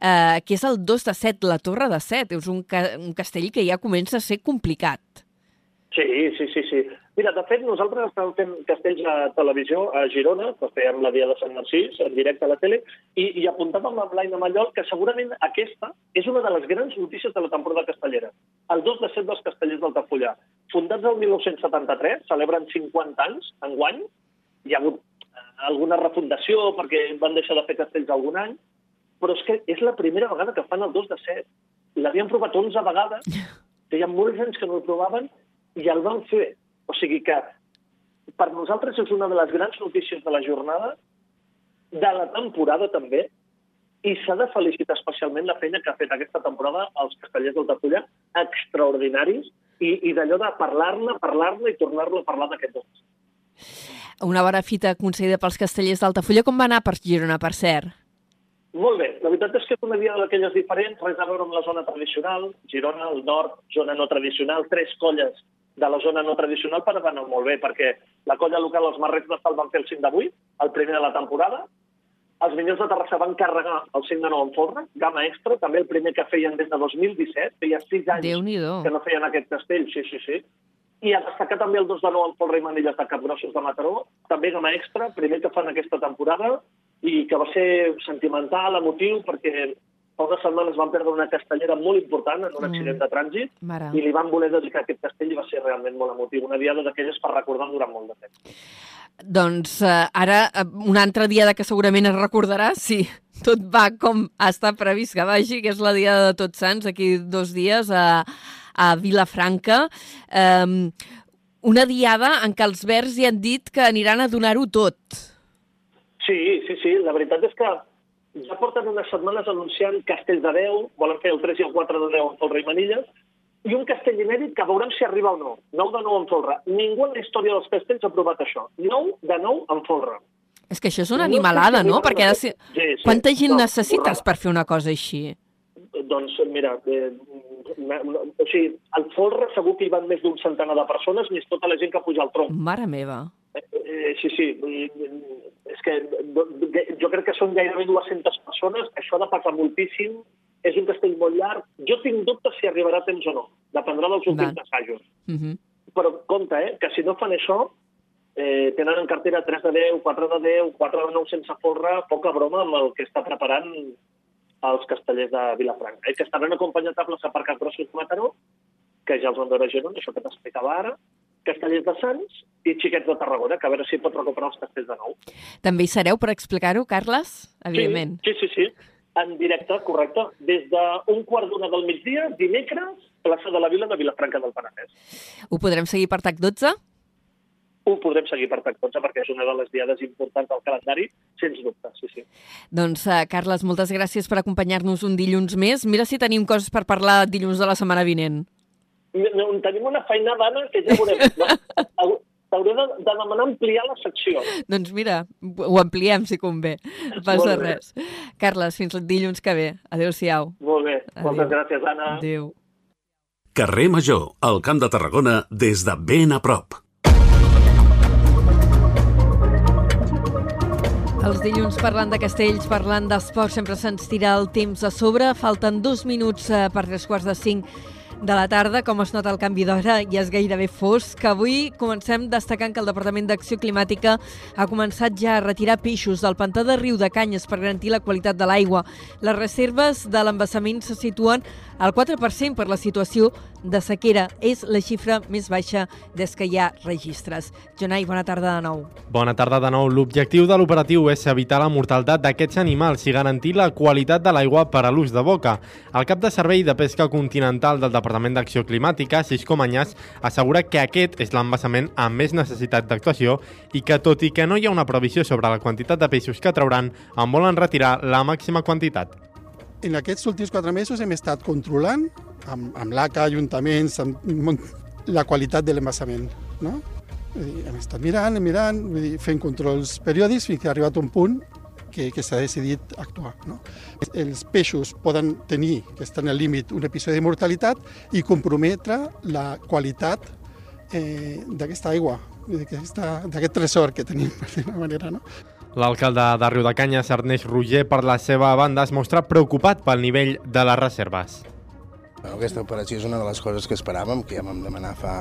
eh, que és el 2 de 7, la Torre de 7. És un, ca un castell que ja comença a ser complicat. Sí, sí, sí, sí. Mira, de fet, nosaltres estàvem fent castells a televisió a Girona, que fèiem la Dia de Sant Narcís, en directe a la tele, i, i apuntàvem amb l'Aina Mallol que segurament aquesta és una de les grans notícies de la temporada castellera. El 2 de 7 dels castellers d'Altafulla. Fundats el 1973, celebren 50 anys, enguany. Hi ha hagut eh, alguna refundació perquè van deixar de fer castells algun any, però és que és la primera vegada que fan el 2 de 7. L'havien provat 11 vegades, feia molts anys que no el provaven, i el van fer. O sigui que per nosaltres és una de les grans notícies de la jornada, de la temporada també, i s'ha de felicitar especialment la feina que ha fet aquesta temporada els castellers del Tafulla, extraordinaris, i, i d'allò de parlar-ne, parlar-ne i tornar-lo a parlar d'aquest dos. Una bona fita concedida pels castellers d'Altafulla. Com va anar per Girona, per cert? Molt bé, la veritat és que és una dia d'aquelles diferents, res a veure amb la zona tradicional, Girona, el nord, zona no tradicional, tres colles de la zona no tradicional per anar molt bé, perquè la colla local, els Marrets de Sal, van fer el 5 de 8, el primer de la temporada, els Minyons de Terrassa van carregar el 5 de 9 en folre, gamma extra, també el primer que feien des de 2017, feia 6 anys que no feien aquest castell, sí, sí, sí. I a destacar també el 2 de 9 en folre i manilles de Capgrossos de Mataró, també gamma extra, primer que fan aquesta temporada, i que va ser sentimental, emotiu, perquè unes setmanes van perdre una castellera molt important en un Mm. accident de trànsit Mare. i li van voler dedicar aquest castell i va ser realment molt emotiu. Una diada d'aquelles per recordar durant molt de temps. Doncs eh, ara, eh, un altre dia de que segurament es recordarà, si tot va com està previst que vagi, que és la dia de Tots Sants, aquí dos dies a, a Vilafranca. Um, una diada en què els verds hi han dit que aniran a donar-ho tot. Sí, sí, sí. La veritat és que ja porten unes setmanes anunciant castells de 10, volen fer el 3 i el 4 de 10 en Folra i Manilles, i un castell inèdit que veurem si arriba o no. 9 de 9 en Folra. Ningú en la història dels castells ha provat això. 9 de 9 en Folra. És que això és una animalada, si no? Perquè ser... Sí, sí. Quanta gent No, necessites borrada. per fer una cosa així? Doncs mira, eh, na- na- o sigui, al Folra segur que hi van més d'un centenar de persones, més tota la gent que puja al tronc. Mare meva. Eh, eh, sí, sí. És que jo crec que són gairebé 200 persones. Això ha de passar moltíssim. És un castell molt llarg. Jo tinc dubtes si arribarà temps o no. Dependrà dels últims Val. assajos. Uh -huh. Però compte, eh, que si no fan això, eh, tenen en cartera 3 de 10, 4 de 10, 4 de 9 sense forra, poca broma amb el que està preparant els castellers de Vilafranca. Eh, que estaran acompanyats a plaça Parc Grossos de Mataró, que ja els van veure a Girona, això que t'explicava ara, castellers de Sants i xiquets de Tarragona, que a veure si pot recuperar els castells de nou. També hi sereu per explicar-ho, Carles? Evidentment. Sí, sí, sí, sí. En directe, correcte. Des d'un quart d'una del migdia, dimecres, plaça de la Vila de Vilafranca del Penedès. Ho podrem seguir per TAC 12? Ho podrem seguir per Tactonsa perquè és una de les diades importants del calendari, sens dubte, sí, sí. Doncs, uh, Carles, moltes gràcies per acompanyar-nos un dilluns més. Mira si tenim coses per parlar dilluns de la setmana vinent. No, tenim una feina d'Anna que ja veurem. No? T'hauré de, de demanar ampliar la secció. Doncs mira, ho ampliem si convé. No passa res. Carles, fins el dilluns que ve. Adéu-siau. Molt bé. Adéu. Moltes gràcies, Anna. Adéu. Carrer Major, al Camp de Tarragona, des de ben a prop. Els dilluns parlant de castells, parlant d'esport, sempre se'ns tira el temps a sobre. Falten dos minuts eh, per tres quarts de cinc de la tarda, com es nota el canvi d'hora, ja és gairebé fosc. Avui comencem destacant que el Departament d'Acció Climàtica ha començat ja a retirar peixos del pantà de Riu de Canyes per garantir la qualitat de l'aigua. Les reserves de l'embassament se situen al 4% per la situació de sequera. És la xifra més baixa des que hi ha registres. Jonai, bona tarda de nou. Bona tarda de nou. L'objectiu de l'operatiu és evitar la mortalitat d'aquests animals i garantir la qualitat de l'aigua per a l'ús de boca. El cap de servei de pesca continental del Departament d'Acció Climàtica, Cisco Manyàs, assegura que aquest és l'embassament amb més necessitat d'actuació i que, tot i que no hi ha una previsió sobre la quantitat de peixos que trauran, en volen retirar la màxima quantitat en aquests últims quatre mesos hem estat controlant amb, amb l'ACA, ajuntaments, amb, la qualitat de l'embassament. No? Hem estat mirant, mirant, fent controls periòdics fins que ha arribat un punt que, que s'ha decidit actuar. No? Els peixos poden tenir, que estan al límit, un episodi de mortalitat i comprometre la qualitat eh, d'aquesta aigua, d'aquest tresor que tenim, per dir manera. No? L'alcalde de Riudecanyes, Ernest Roger, per la seva banda, es mostra preocupat pel nivell de les reserves. Bueno, aquesta operació és una de les coses que esperàvem, que ja vam demanar fa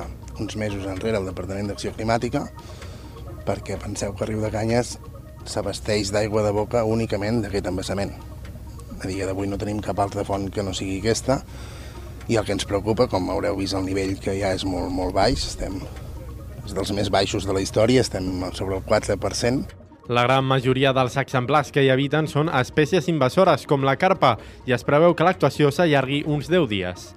uns mesos enrere al Departament d'Acció Climàtica, perquè penseu que Riudecanyes s'abasteix d'aigua de boca únicament d'aquest embassament. A dia d'avui no tenim cap altra font que no sigui aquesta, i el que ens preocupa, com haureu vist el nivell que ja és molt, molt baix, estem és dels més baixos de la història, estem sobre el 4%, la gran majoria dels exemplars que hi habiten són espècies invasores, com la carpa, i es preveu que l'actuació s'allargui uns 10 dies.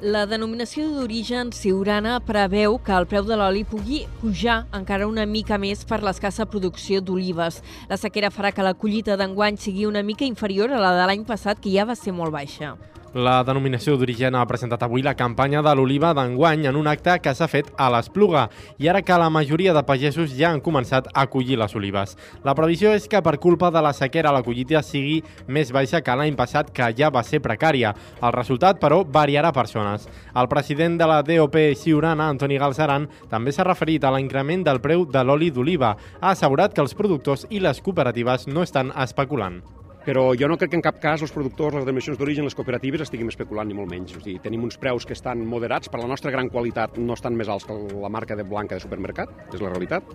La denominació d'origen siurana preveu que el preu de l'oli pugui pujar encara una mica més per l'escassa producció d'olives. La sequera farà que la collita d'enguany sigui una mica inferior a la de l'any passat, que ja va ser molt baixa. La denominació d'origen ha presentat avui la campanya de l'oliva d'enguany en un acte que s'ha fet a l'Espluga i ara que la majoria de pagesos ja han començat a collir les olives. La previsió és que per culpa de la sequera la collita sigui més baixa que l'any passat, que ja va ser precària. El resultat, però, variarà per zones. El president de la DOP Ciurana, Antoni Galzaran, també s'ha referit a l'increment del preu de l'oli d'oliva. Ha assegurat que els productors i les cooperatives no estan especulant però jo no crec que en cap cas els productors, les denominacions d'origen, les cooperatives estiguin especulant ni molt menys. O sigui, tenim uns preus que estan moderats, per la nostra gran qualitat no estan més alts que la marca de blanca de supermercat, és la realitat.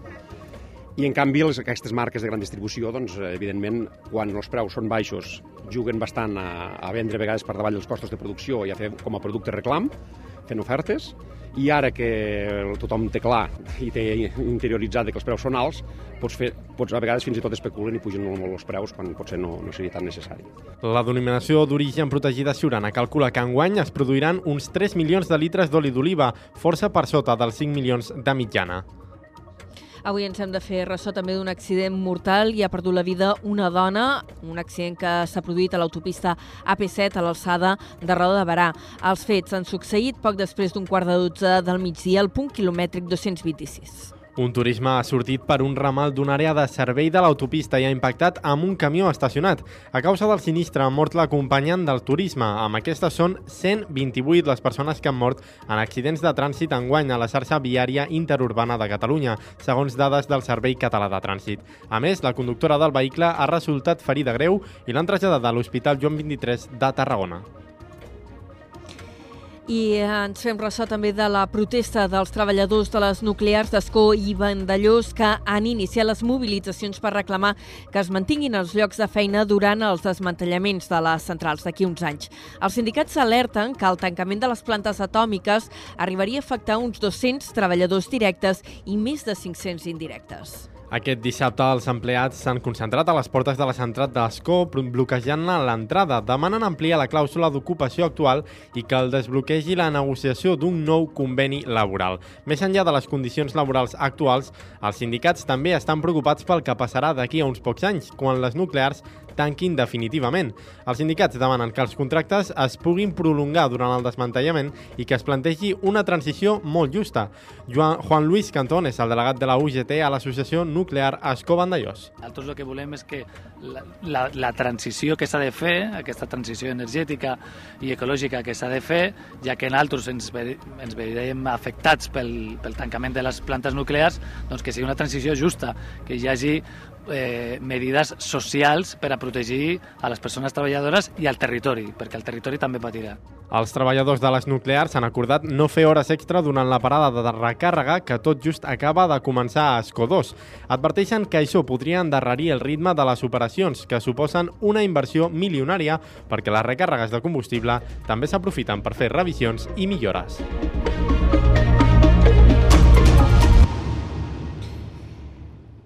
I en canvi les, aquestes marques de gran distribució, doncs, evidentment, quan els preus són baixos, juguen bastant a, a vendre a vegades per davall dels costos de producció i a fer com a producte reclam, fent ofertes, i ara que tothom té clar i té interioritzat que els preus són alts, pots, fer, pots a vegades fins i tot especulen i pugen molt, molt els preus quan potser no, no seria tan necessari. La denominació d'origen protegida Siurana calcula que enguany es produiran uns 3 milions de litres d'oli d'oliva, força per sota dels 5 milions de mitjana. Avui ens hem de fer ressò també d'un accident mortal i ha perdut la vida una dona, un accident que s'ha produït a l'autopista AP7 a l'alçada de Roda de Barà. Els fets han succeït poc després d'un quart de dotze del migdia al punt quilomètric 226. Un turisme ha sortit per un ramal d'una àrea de servei de l'autopista i ha impactat amb un camió estacionat. A causa del sinistre ha mort l'acompanyant del turisme. Amb aquestes són 128 les persones que han mort en accidents de trànsit enguany a la xarxa viària interurbana de Catalunya, segons dades del Servei Català de Trànsit. A més, la conductora del vehicle ha resultat ferida greu i l'han traslladat a l'Hospital Joan 23 de Tarragona. I ens fem ressò també de la protesta dels treballadors de les nuclears d'Escó i Vandellós que han iniciat les mobilitzacions per reclamar que es mantinguin els llocs de feina durant els desmantellaments de les centrals d'aquí uns anys. Els sindicats alerten que el tancament de les plantes atòmiques arribaria a afectar uns 200 treballadors directes i més de 500 indirectes. Aquest dissabte els empleats s'han concentrat a les portes de la central d'Escó bloquejant-ne l'entrada. Demanen ampliar la clàusula d'ocupació actual i que el desbloquegi la negociació d'un nou conveni laboral. Més enllà de les condicions laborals actuals, els sindicats també estan preocupats pel que passarà d'aquí a uns pocs anys, quan les nuclears tanquin definitivament. Els sindicats demanen que els contractes es puguin prolongar durant el desmantellament i que es plantegi una transició molt justa. Joan, Juan Luis Cantón és el delegat de la UGT a l'associació nuclear Escó Vandellós. Nosaltres el que volem és que la, la, la transició que s'ha de fer, aquesta transició energètica i ecològica que s'ha de fer, ja que nosaltres ens, ve, ens veiem afectats pel, pel tancament de les plantes nuclears, doncs que sigui una transició justa, que hi hagi eh, medides socials per a protegir a les persones treballadores i al territori, perquè el territori també patirà. Els treballadors de les nuclears han acordat no fer hores extra durant la parada de recàrrega que tot just acaba de començar a Escó 2. Adverteixen que això podria endarrerir el ritme de les operacions, que suposen una inversió milionària perquè les recàrregues de combustible també s'aprofiten per fer revisions i millores.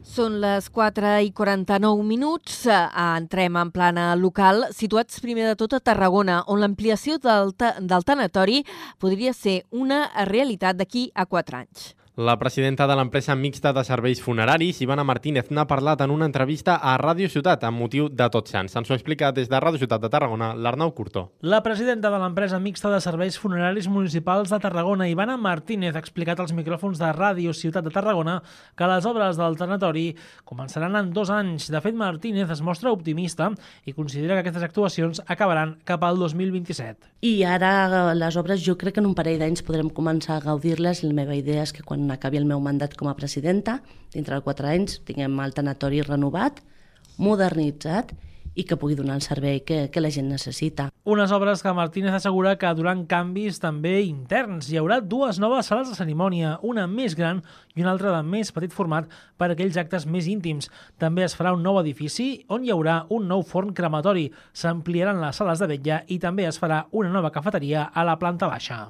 Són les 4 i 49 minuts. Eh, Entrem en plana local, situats primer de tot a Tarragona, on l'ampliació del, del tanatori podria ser una realitat d'aquí a 4 anys. La presidenta de l'empresa mixta de serveis funeraris, Ivana Martínez, n'ha parlat en una entrevista a Ràdio Ciutat amb motiu de Tots Sants. Ens ho explica des de Ràdio Ciutat de Tarragona, l'Arnau Curtó. La presidenta de l'empresa mixta de serveis funeraris municipals de Tarragona, Ivana Martínez, ha explicat als micròfons de Ràdio Ciutat de Tarragona que les obres del tanatori començaran en dos anys. De fet, Martínez es mostra optimista i considera que aquestes actuacions acabaran cap al 2027. I ara les obres jo crec que en un parell d'anys podrem començar a gaudir-les. La meva idea és que quan acabi el meu mandat com a presidenta, dintre de quatre anys tinguem el tanatori renovat, modernitzat i que pugui donar el servei que, que la gent necessita. Unes obres que Martínez assegura que duran canvis també interns. Hi haurà dues noves sales de cerimònia, una més gran i una altra de més petit format per a aquells actes més íntims. També es farà un nou edifici on hi haurà un nou forn crematori. S'ampliaran les sales de vetlla i també es farà una nova cafeteria a la planta baixa.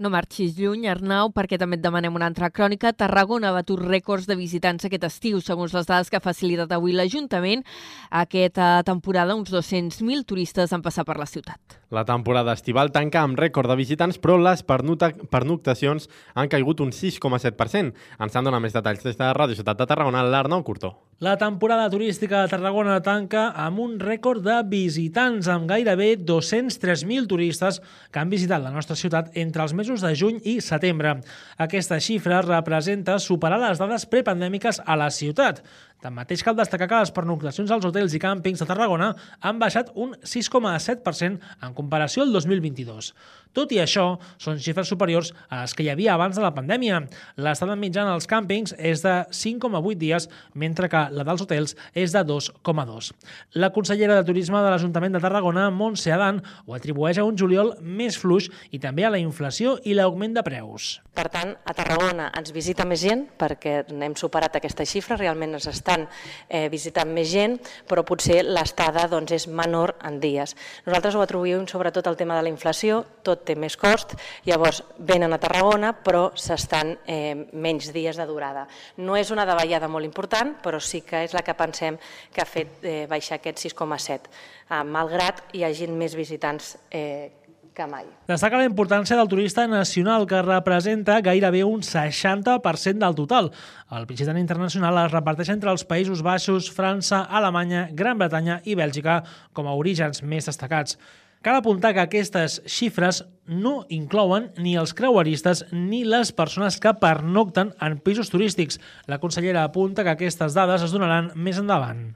No marxis lluny, Arnau, perquè també et demanem una altra crònica. Tarragona ha batut rècords de visitants aquest estiu, segons les dades que ha facilitat avui l'Ajuntament. Aquesta temporada, uns 200.000 turistes han passat per la ciutat. La temporada estival tanca amb rècord de visitants, però les pernoctacions han caigut un 6,7%. Ens en dona més detalls des de Ràdio Ciutat de Tarragona, l'Arnau Curtó. La temporada turística de Tarragona tanca amb un rècord de visitants, amb gairebé 203.000 turistes que han visitat la nostra ciutat entre els mesos de juny i setembre. Aquesta xifra representa superar les dades prepandèmiques a la ciutat. Tanmateix, cal destacar que les pernoctacions als hotels i càmpings de Tarragona han baixat un 6,7% en comparació al 2022. Tot i això, són xifres superiors a les que hi havia abans de la pandèmia. L'estada mitjana als càmpings és de 5,8 dies, mentre que la dels hotels és de 2,2. La consellera de Turisme de l'Ajuntament de Tarragona, Montse Adan, ho atribueix a un juliol més fluix i també a la inflació i l'augment de preus. Per tant, a Tarragona ens visita més gent perquè hem superat aquesta xifra, realment ens estan eh, visitant més gent, però potser l'estada doncs, és menor en dies. Nosaltres ho atribuïm sobretot al tema de la inflació, tot té més cost, llavors venen a Tarragona però s'estan eh, menys dies de durada. No és una davallada molt important, però sí que és la que pensem que ha fet eh, baixar aquest 6,7, eh, malgrat hi hagin més visitants eh, que mai. Destaca la importància del turista nacional, que representa gairebé un 60% del total. El visitant internacional es reparteix entre els Països Baixos, França, Alemanya, Gran Bretanya i Bèlgica com a orígens més destacats. Cal apuntar que aquestes xifres no inclouen ni els creueristes ni les persones que pernocten en pisos turístics. La consellera apunta que aquestes dades es donaran més endavant.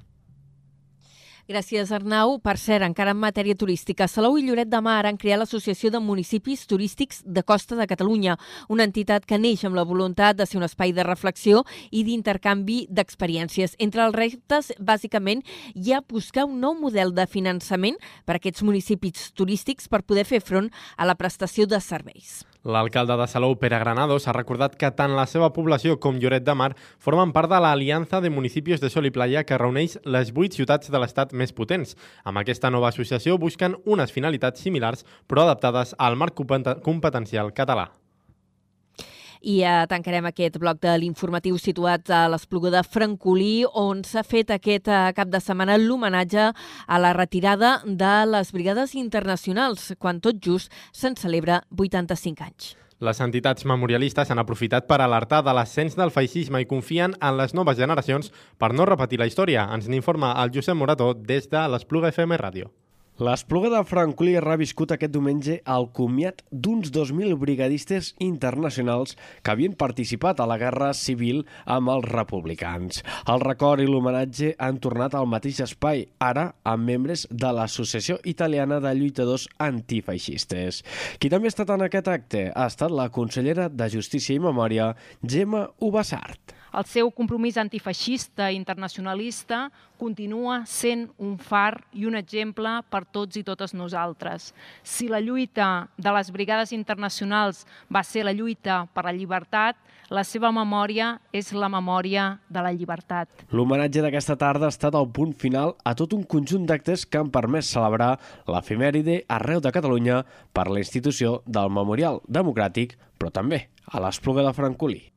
Gràcies, Arnau. Per cert, encara en matèria turística, Salou i Lloret de Mar han creat l'Associació de Municipis Turístics de Costa de Catalunya, una entitat que neix amb la voluntat de ser un espai de reflexió i d'intercanvi d'experiències. Entre els reptes, bàsicament, hi ha buscar un nou model de finançament per a aquests municipis turístics per poder fer front a la prestació de serveis. L'alcalde de Salou, Pere Granados, ha recordat que tant la seva població com Lloret de Mar formen part de l'Aliança de Municipis de Sol i Playa que reuneix les vuit ciutats de l'estat més potents. Amb aquesta nova associació busquen unes finalitats similars però adaptades al marc competencial català. I eh, tancarem aquest bloc de l'informatiu situat a l'Espluga de Francolí, on s'ha fet aquest eh, cap de setmana l'homenatge a la retirada de les brigades internacionals, quan tot just se'n celebra 85 anys. Les entitats memorialistes han aprofitat per alertar de l'ascens del feixisme i confien en les noves generacions per no repetir la història. Ens n'informa el Josep Morató des de l'Espluga FM Ràdio. L'Espluga de Francolí ha reviscut aquest diumenge el comiat d'uns 2.000 brigadistes internacionals que havien participat a la Guerra Civil amb els republicans. El record i l'homenatge han tornat al mateix espai, ara amb membres de l'Associació Italiana de Lluitadors Antifeixistes. Qui també ha estat en aquest acte ha estat la consellera de Justícia i Memòria, Gemma Ubassart. El seu compromís antifeixista i internacionalista continua sent un far i un exemple per tots i totes nosaltres. Si la lluita de les brigades internacionals va ser la lluita per la llibertat, la seva memòria és la memòria de la llibertat. L'homenatge d'aquesta tarda ha estat el punt final a tot un conjunt d'actes que han permès celebrar l'efemèride arreu de Catalunya per la institució del Memorial Democràtic, però també a l'Espluga de Francolí.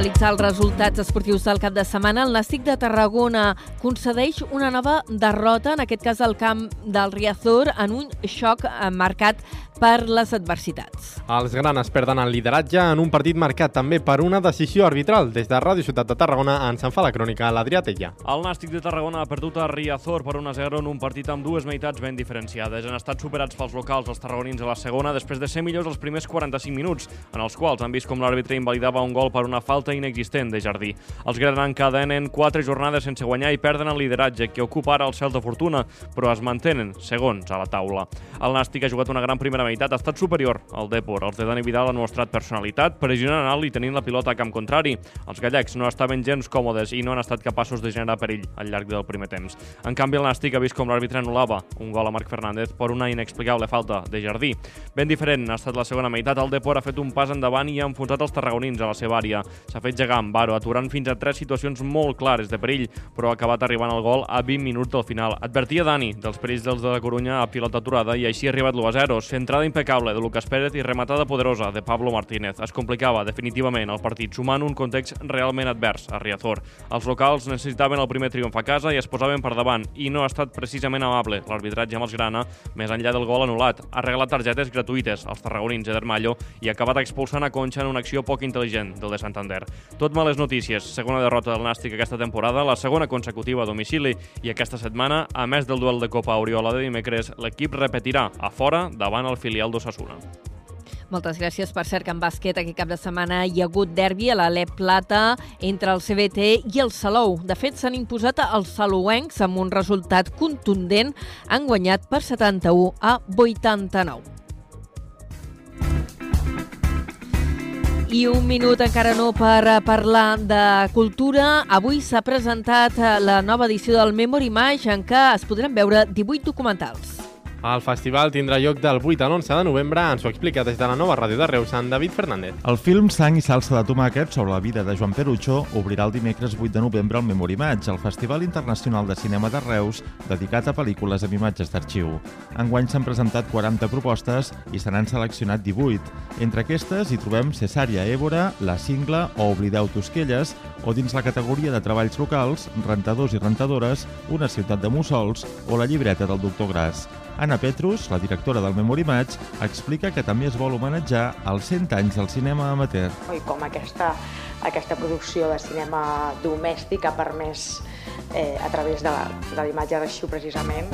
Analitzar els resultats esportius del cap de setmana. El Nàstic de Tarragona concedeix una nova derrota, en aquest cas al camp del Riazor, en un xoc marcat per les adversitats. Els granes perden el lideratge en un partit marcat també per una decisió arbitral. Des de Ràdio Ciutat de Tarragona ens en fa la crònica l'Adrià Tella. El Nàstic de Tarragona ha perdut a Riazor per 1-0 en un partit amb dues meitats ben diferenciades. Han estat superats pels locals els tarragonins a la segona després de ser millors els primers 45 minuts, en els quals han vist com l'àrbitre invalidava un gol per una falta inexistent de Jardí. Els granan cadenen quatre jornades sense guanyar i perden el lideratge, que ocupa ara el cel de fortuna, però es mantenen segons a la taula. El Nàstic ha jugat una gran primera meitat, ha estat superior al Depor. Els de Dani Vidal han mostrat personalitat, pressionant alt i tenint la pilota a camp contrari. Els gallecs no estaven gens còmodes i no han estat capaços de generar perill al llarg del primer temps. En canvi, el Nàstic ha vist com l'àrbitre anul·lava un gol a Marc Fernández per una inexplicable falta de Jardí. Ben diferent ha estat la segona meitat. El Depor ha fet un pas endavant i ha enfonsat els tarragonins a la seva àrea. S'ha fet gegar amb Baro, aturant fins a tres situacions molt clares de perill, però ha acabat arribant al gol a 20 minuts del final. Advertia Dani dels perills dels de la Corunya a pilota aturada i així ha arribat l'1-0. Centrada impecable de Lucas Pérez i rematada poderosa de Pablo Martínez. Es complicava definitivament el partit, sumant un context realment advers a Riazor. Els locals necessitaven el primer triomf a casa i es posaven per davant, i no ha estat precisament amable l'arbitratge amb els Grana, més enllà del gol anul·lat. Ha regalat targetes gratuïtes als tarragonins de Dermallo i ha acabat expulsant a Concha en una acció poc intel·ligent del de Santander. Tot males notícies. Segona derrota del Nàstic aquesta temporada, la segona consecutiva a domicili i aquesta setmana, a més del duel de Copa Oriola de dimecres, l'equip repetirà a fora davant el filial d'Ossassuna. Moltes gràcies. Per cert, que en bàsquet aquest cap de setmana hi ha hagut derbi a l'Alep Plata entre el CBT i el Salou. De fet, s'han imposat els salouencs amb un resultat contundent. Han guanyat per 71 a 89. I un minut encara no per parlar de cultura. Avui s'ha presentat la nova edició del Memory Match en què es podran veure 18 documentals. El festival tindrà lloc del 8 a l'11 de novembre, ens ho explica des de la nova ràdio de Reus, en David Fernández. El film Sang i salsa de tomàquet sobre la vida de Joan Perucho obrirà el dimecres 8 de novembre al Memory Match, el Festival Internacional de Cinema de Reus, dedicat a pel·lícules amb imatges d'arxiu. Enguany s'han presentat 40 propostes i se n'han seleccionat 18. Entre aquestes hi trobem Cesària Évora, La Cingla o Oblideu Tosquelles, o dins la categoria de treballs locals, Rentadors i Rentadores, Una ciutat de mussols o La llibreta del doctor Gras. Anna Petrus, la directora del Memory Match, explica que també es vol homenatjar els 100 anys del cinema amateur. I com aquesta, aquesta producció de cinema domèstic ha permès, eh, a través de l'imatge d'arxiu precisament,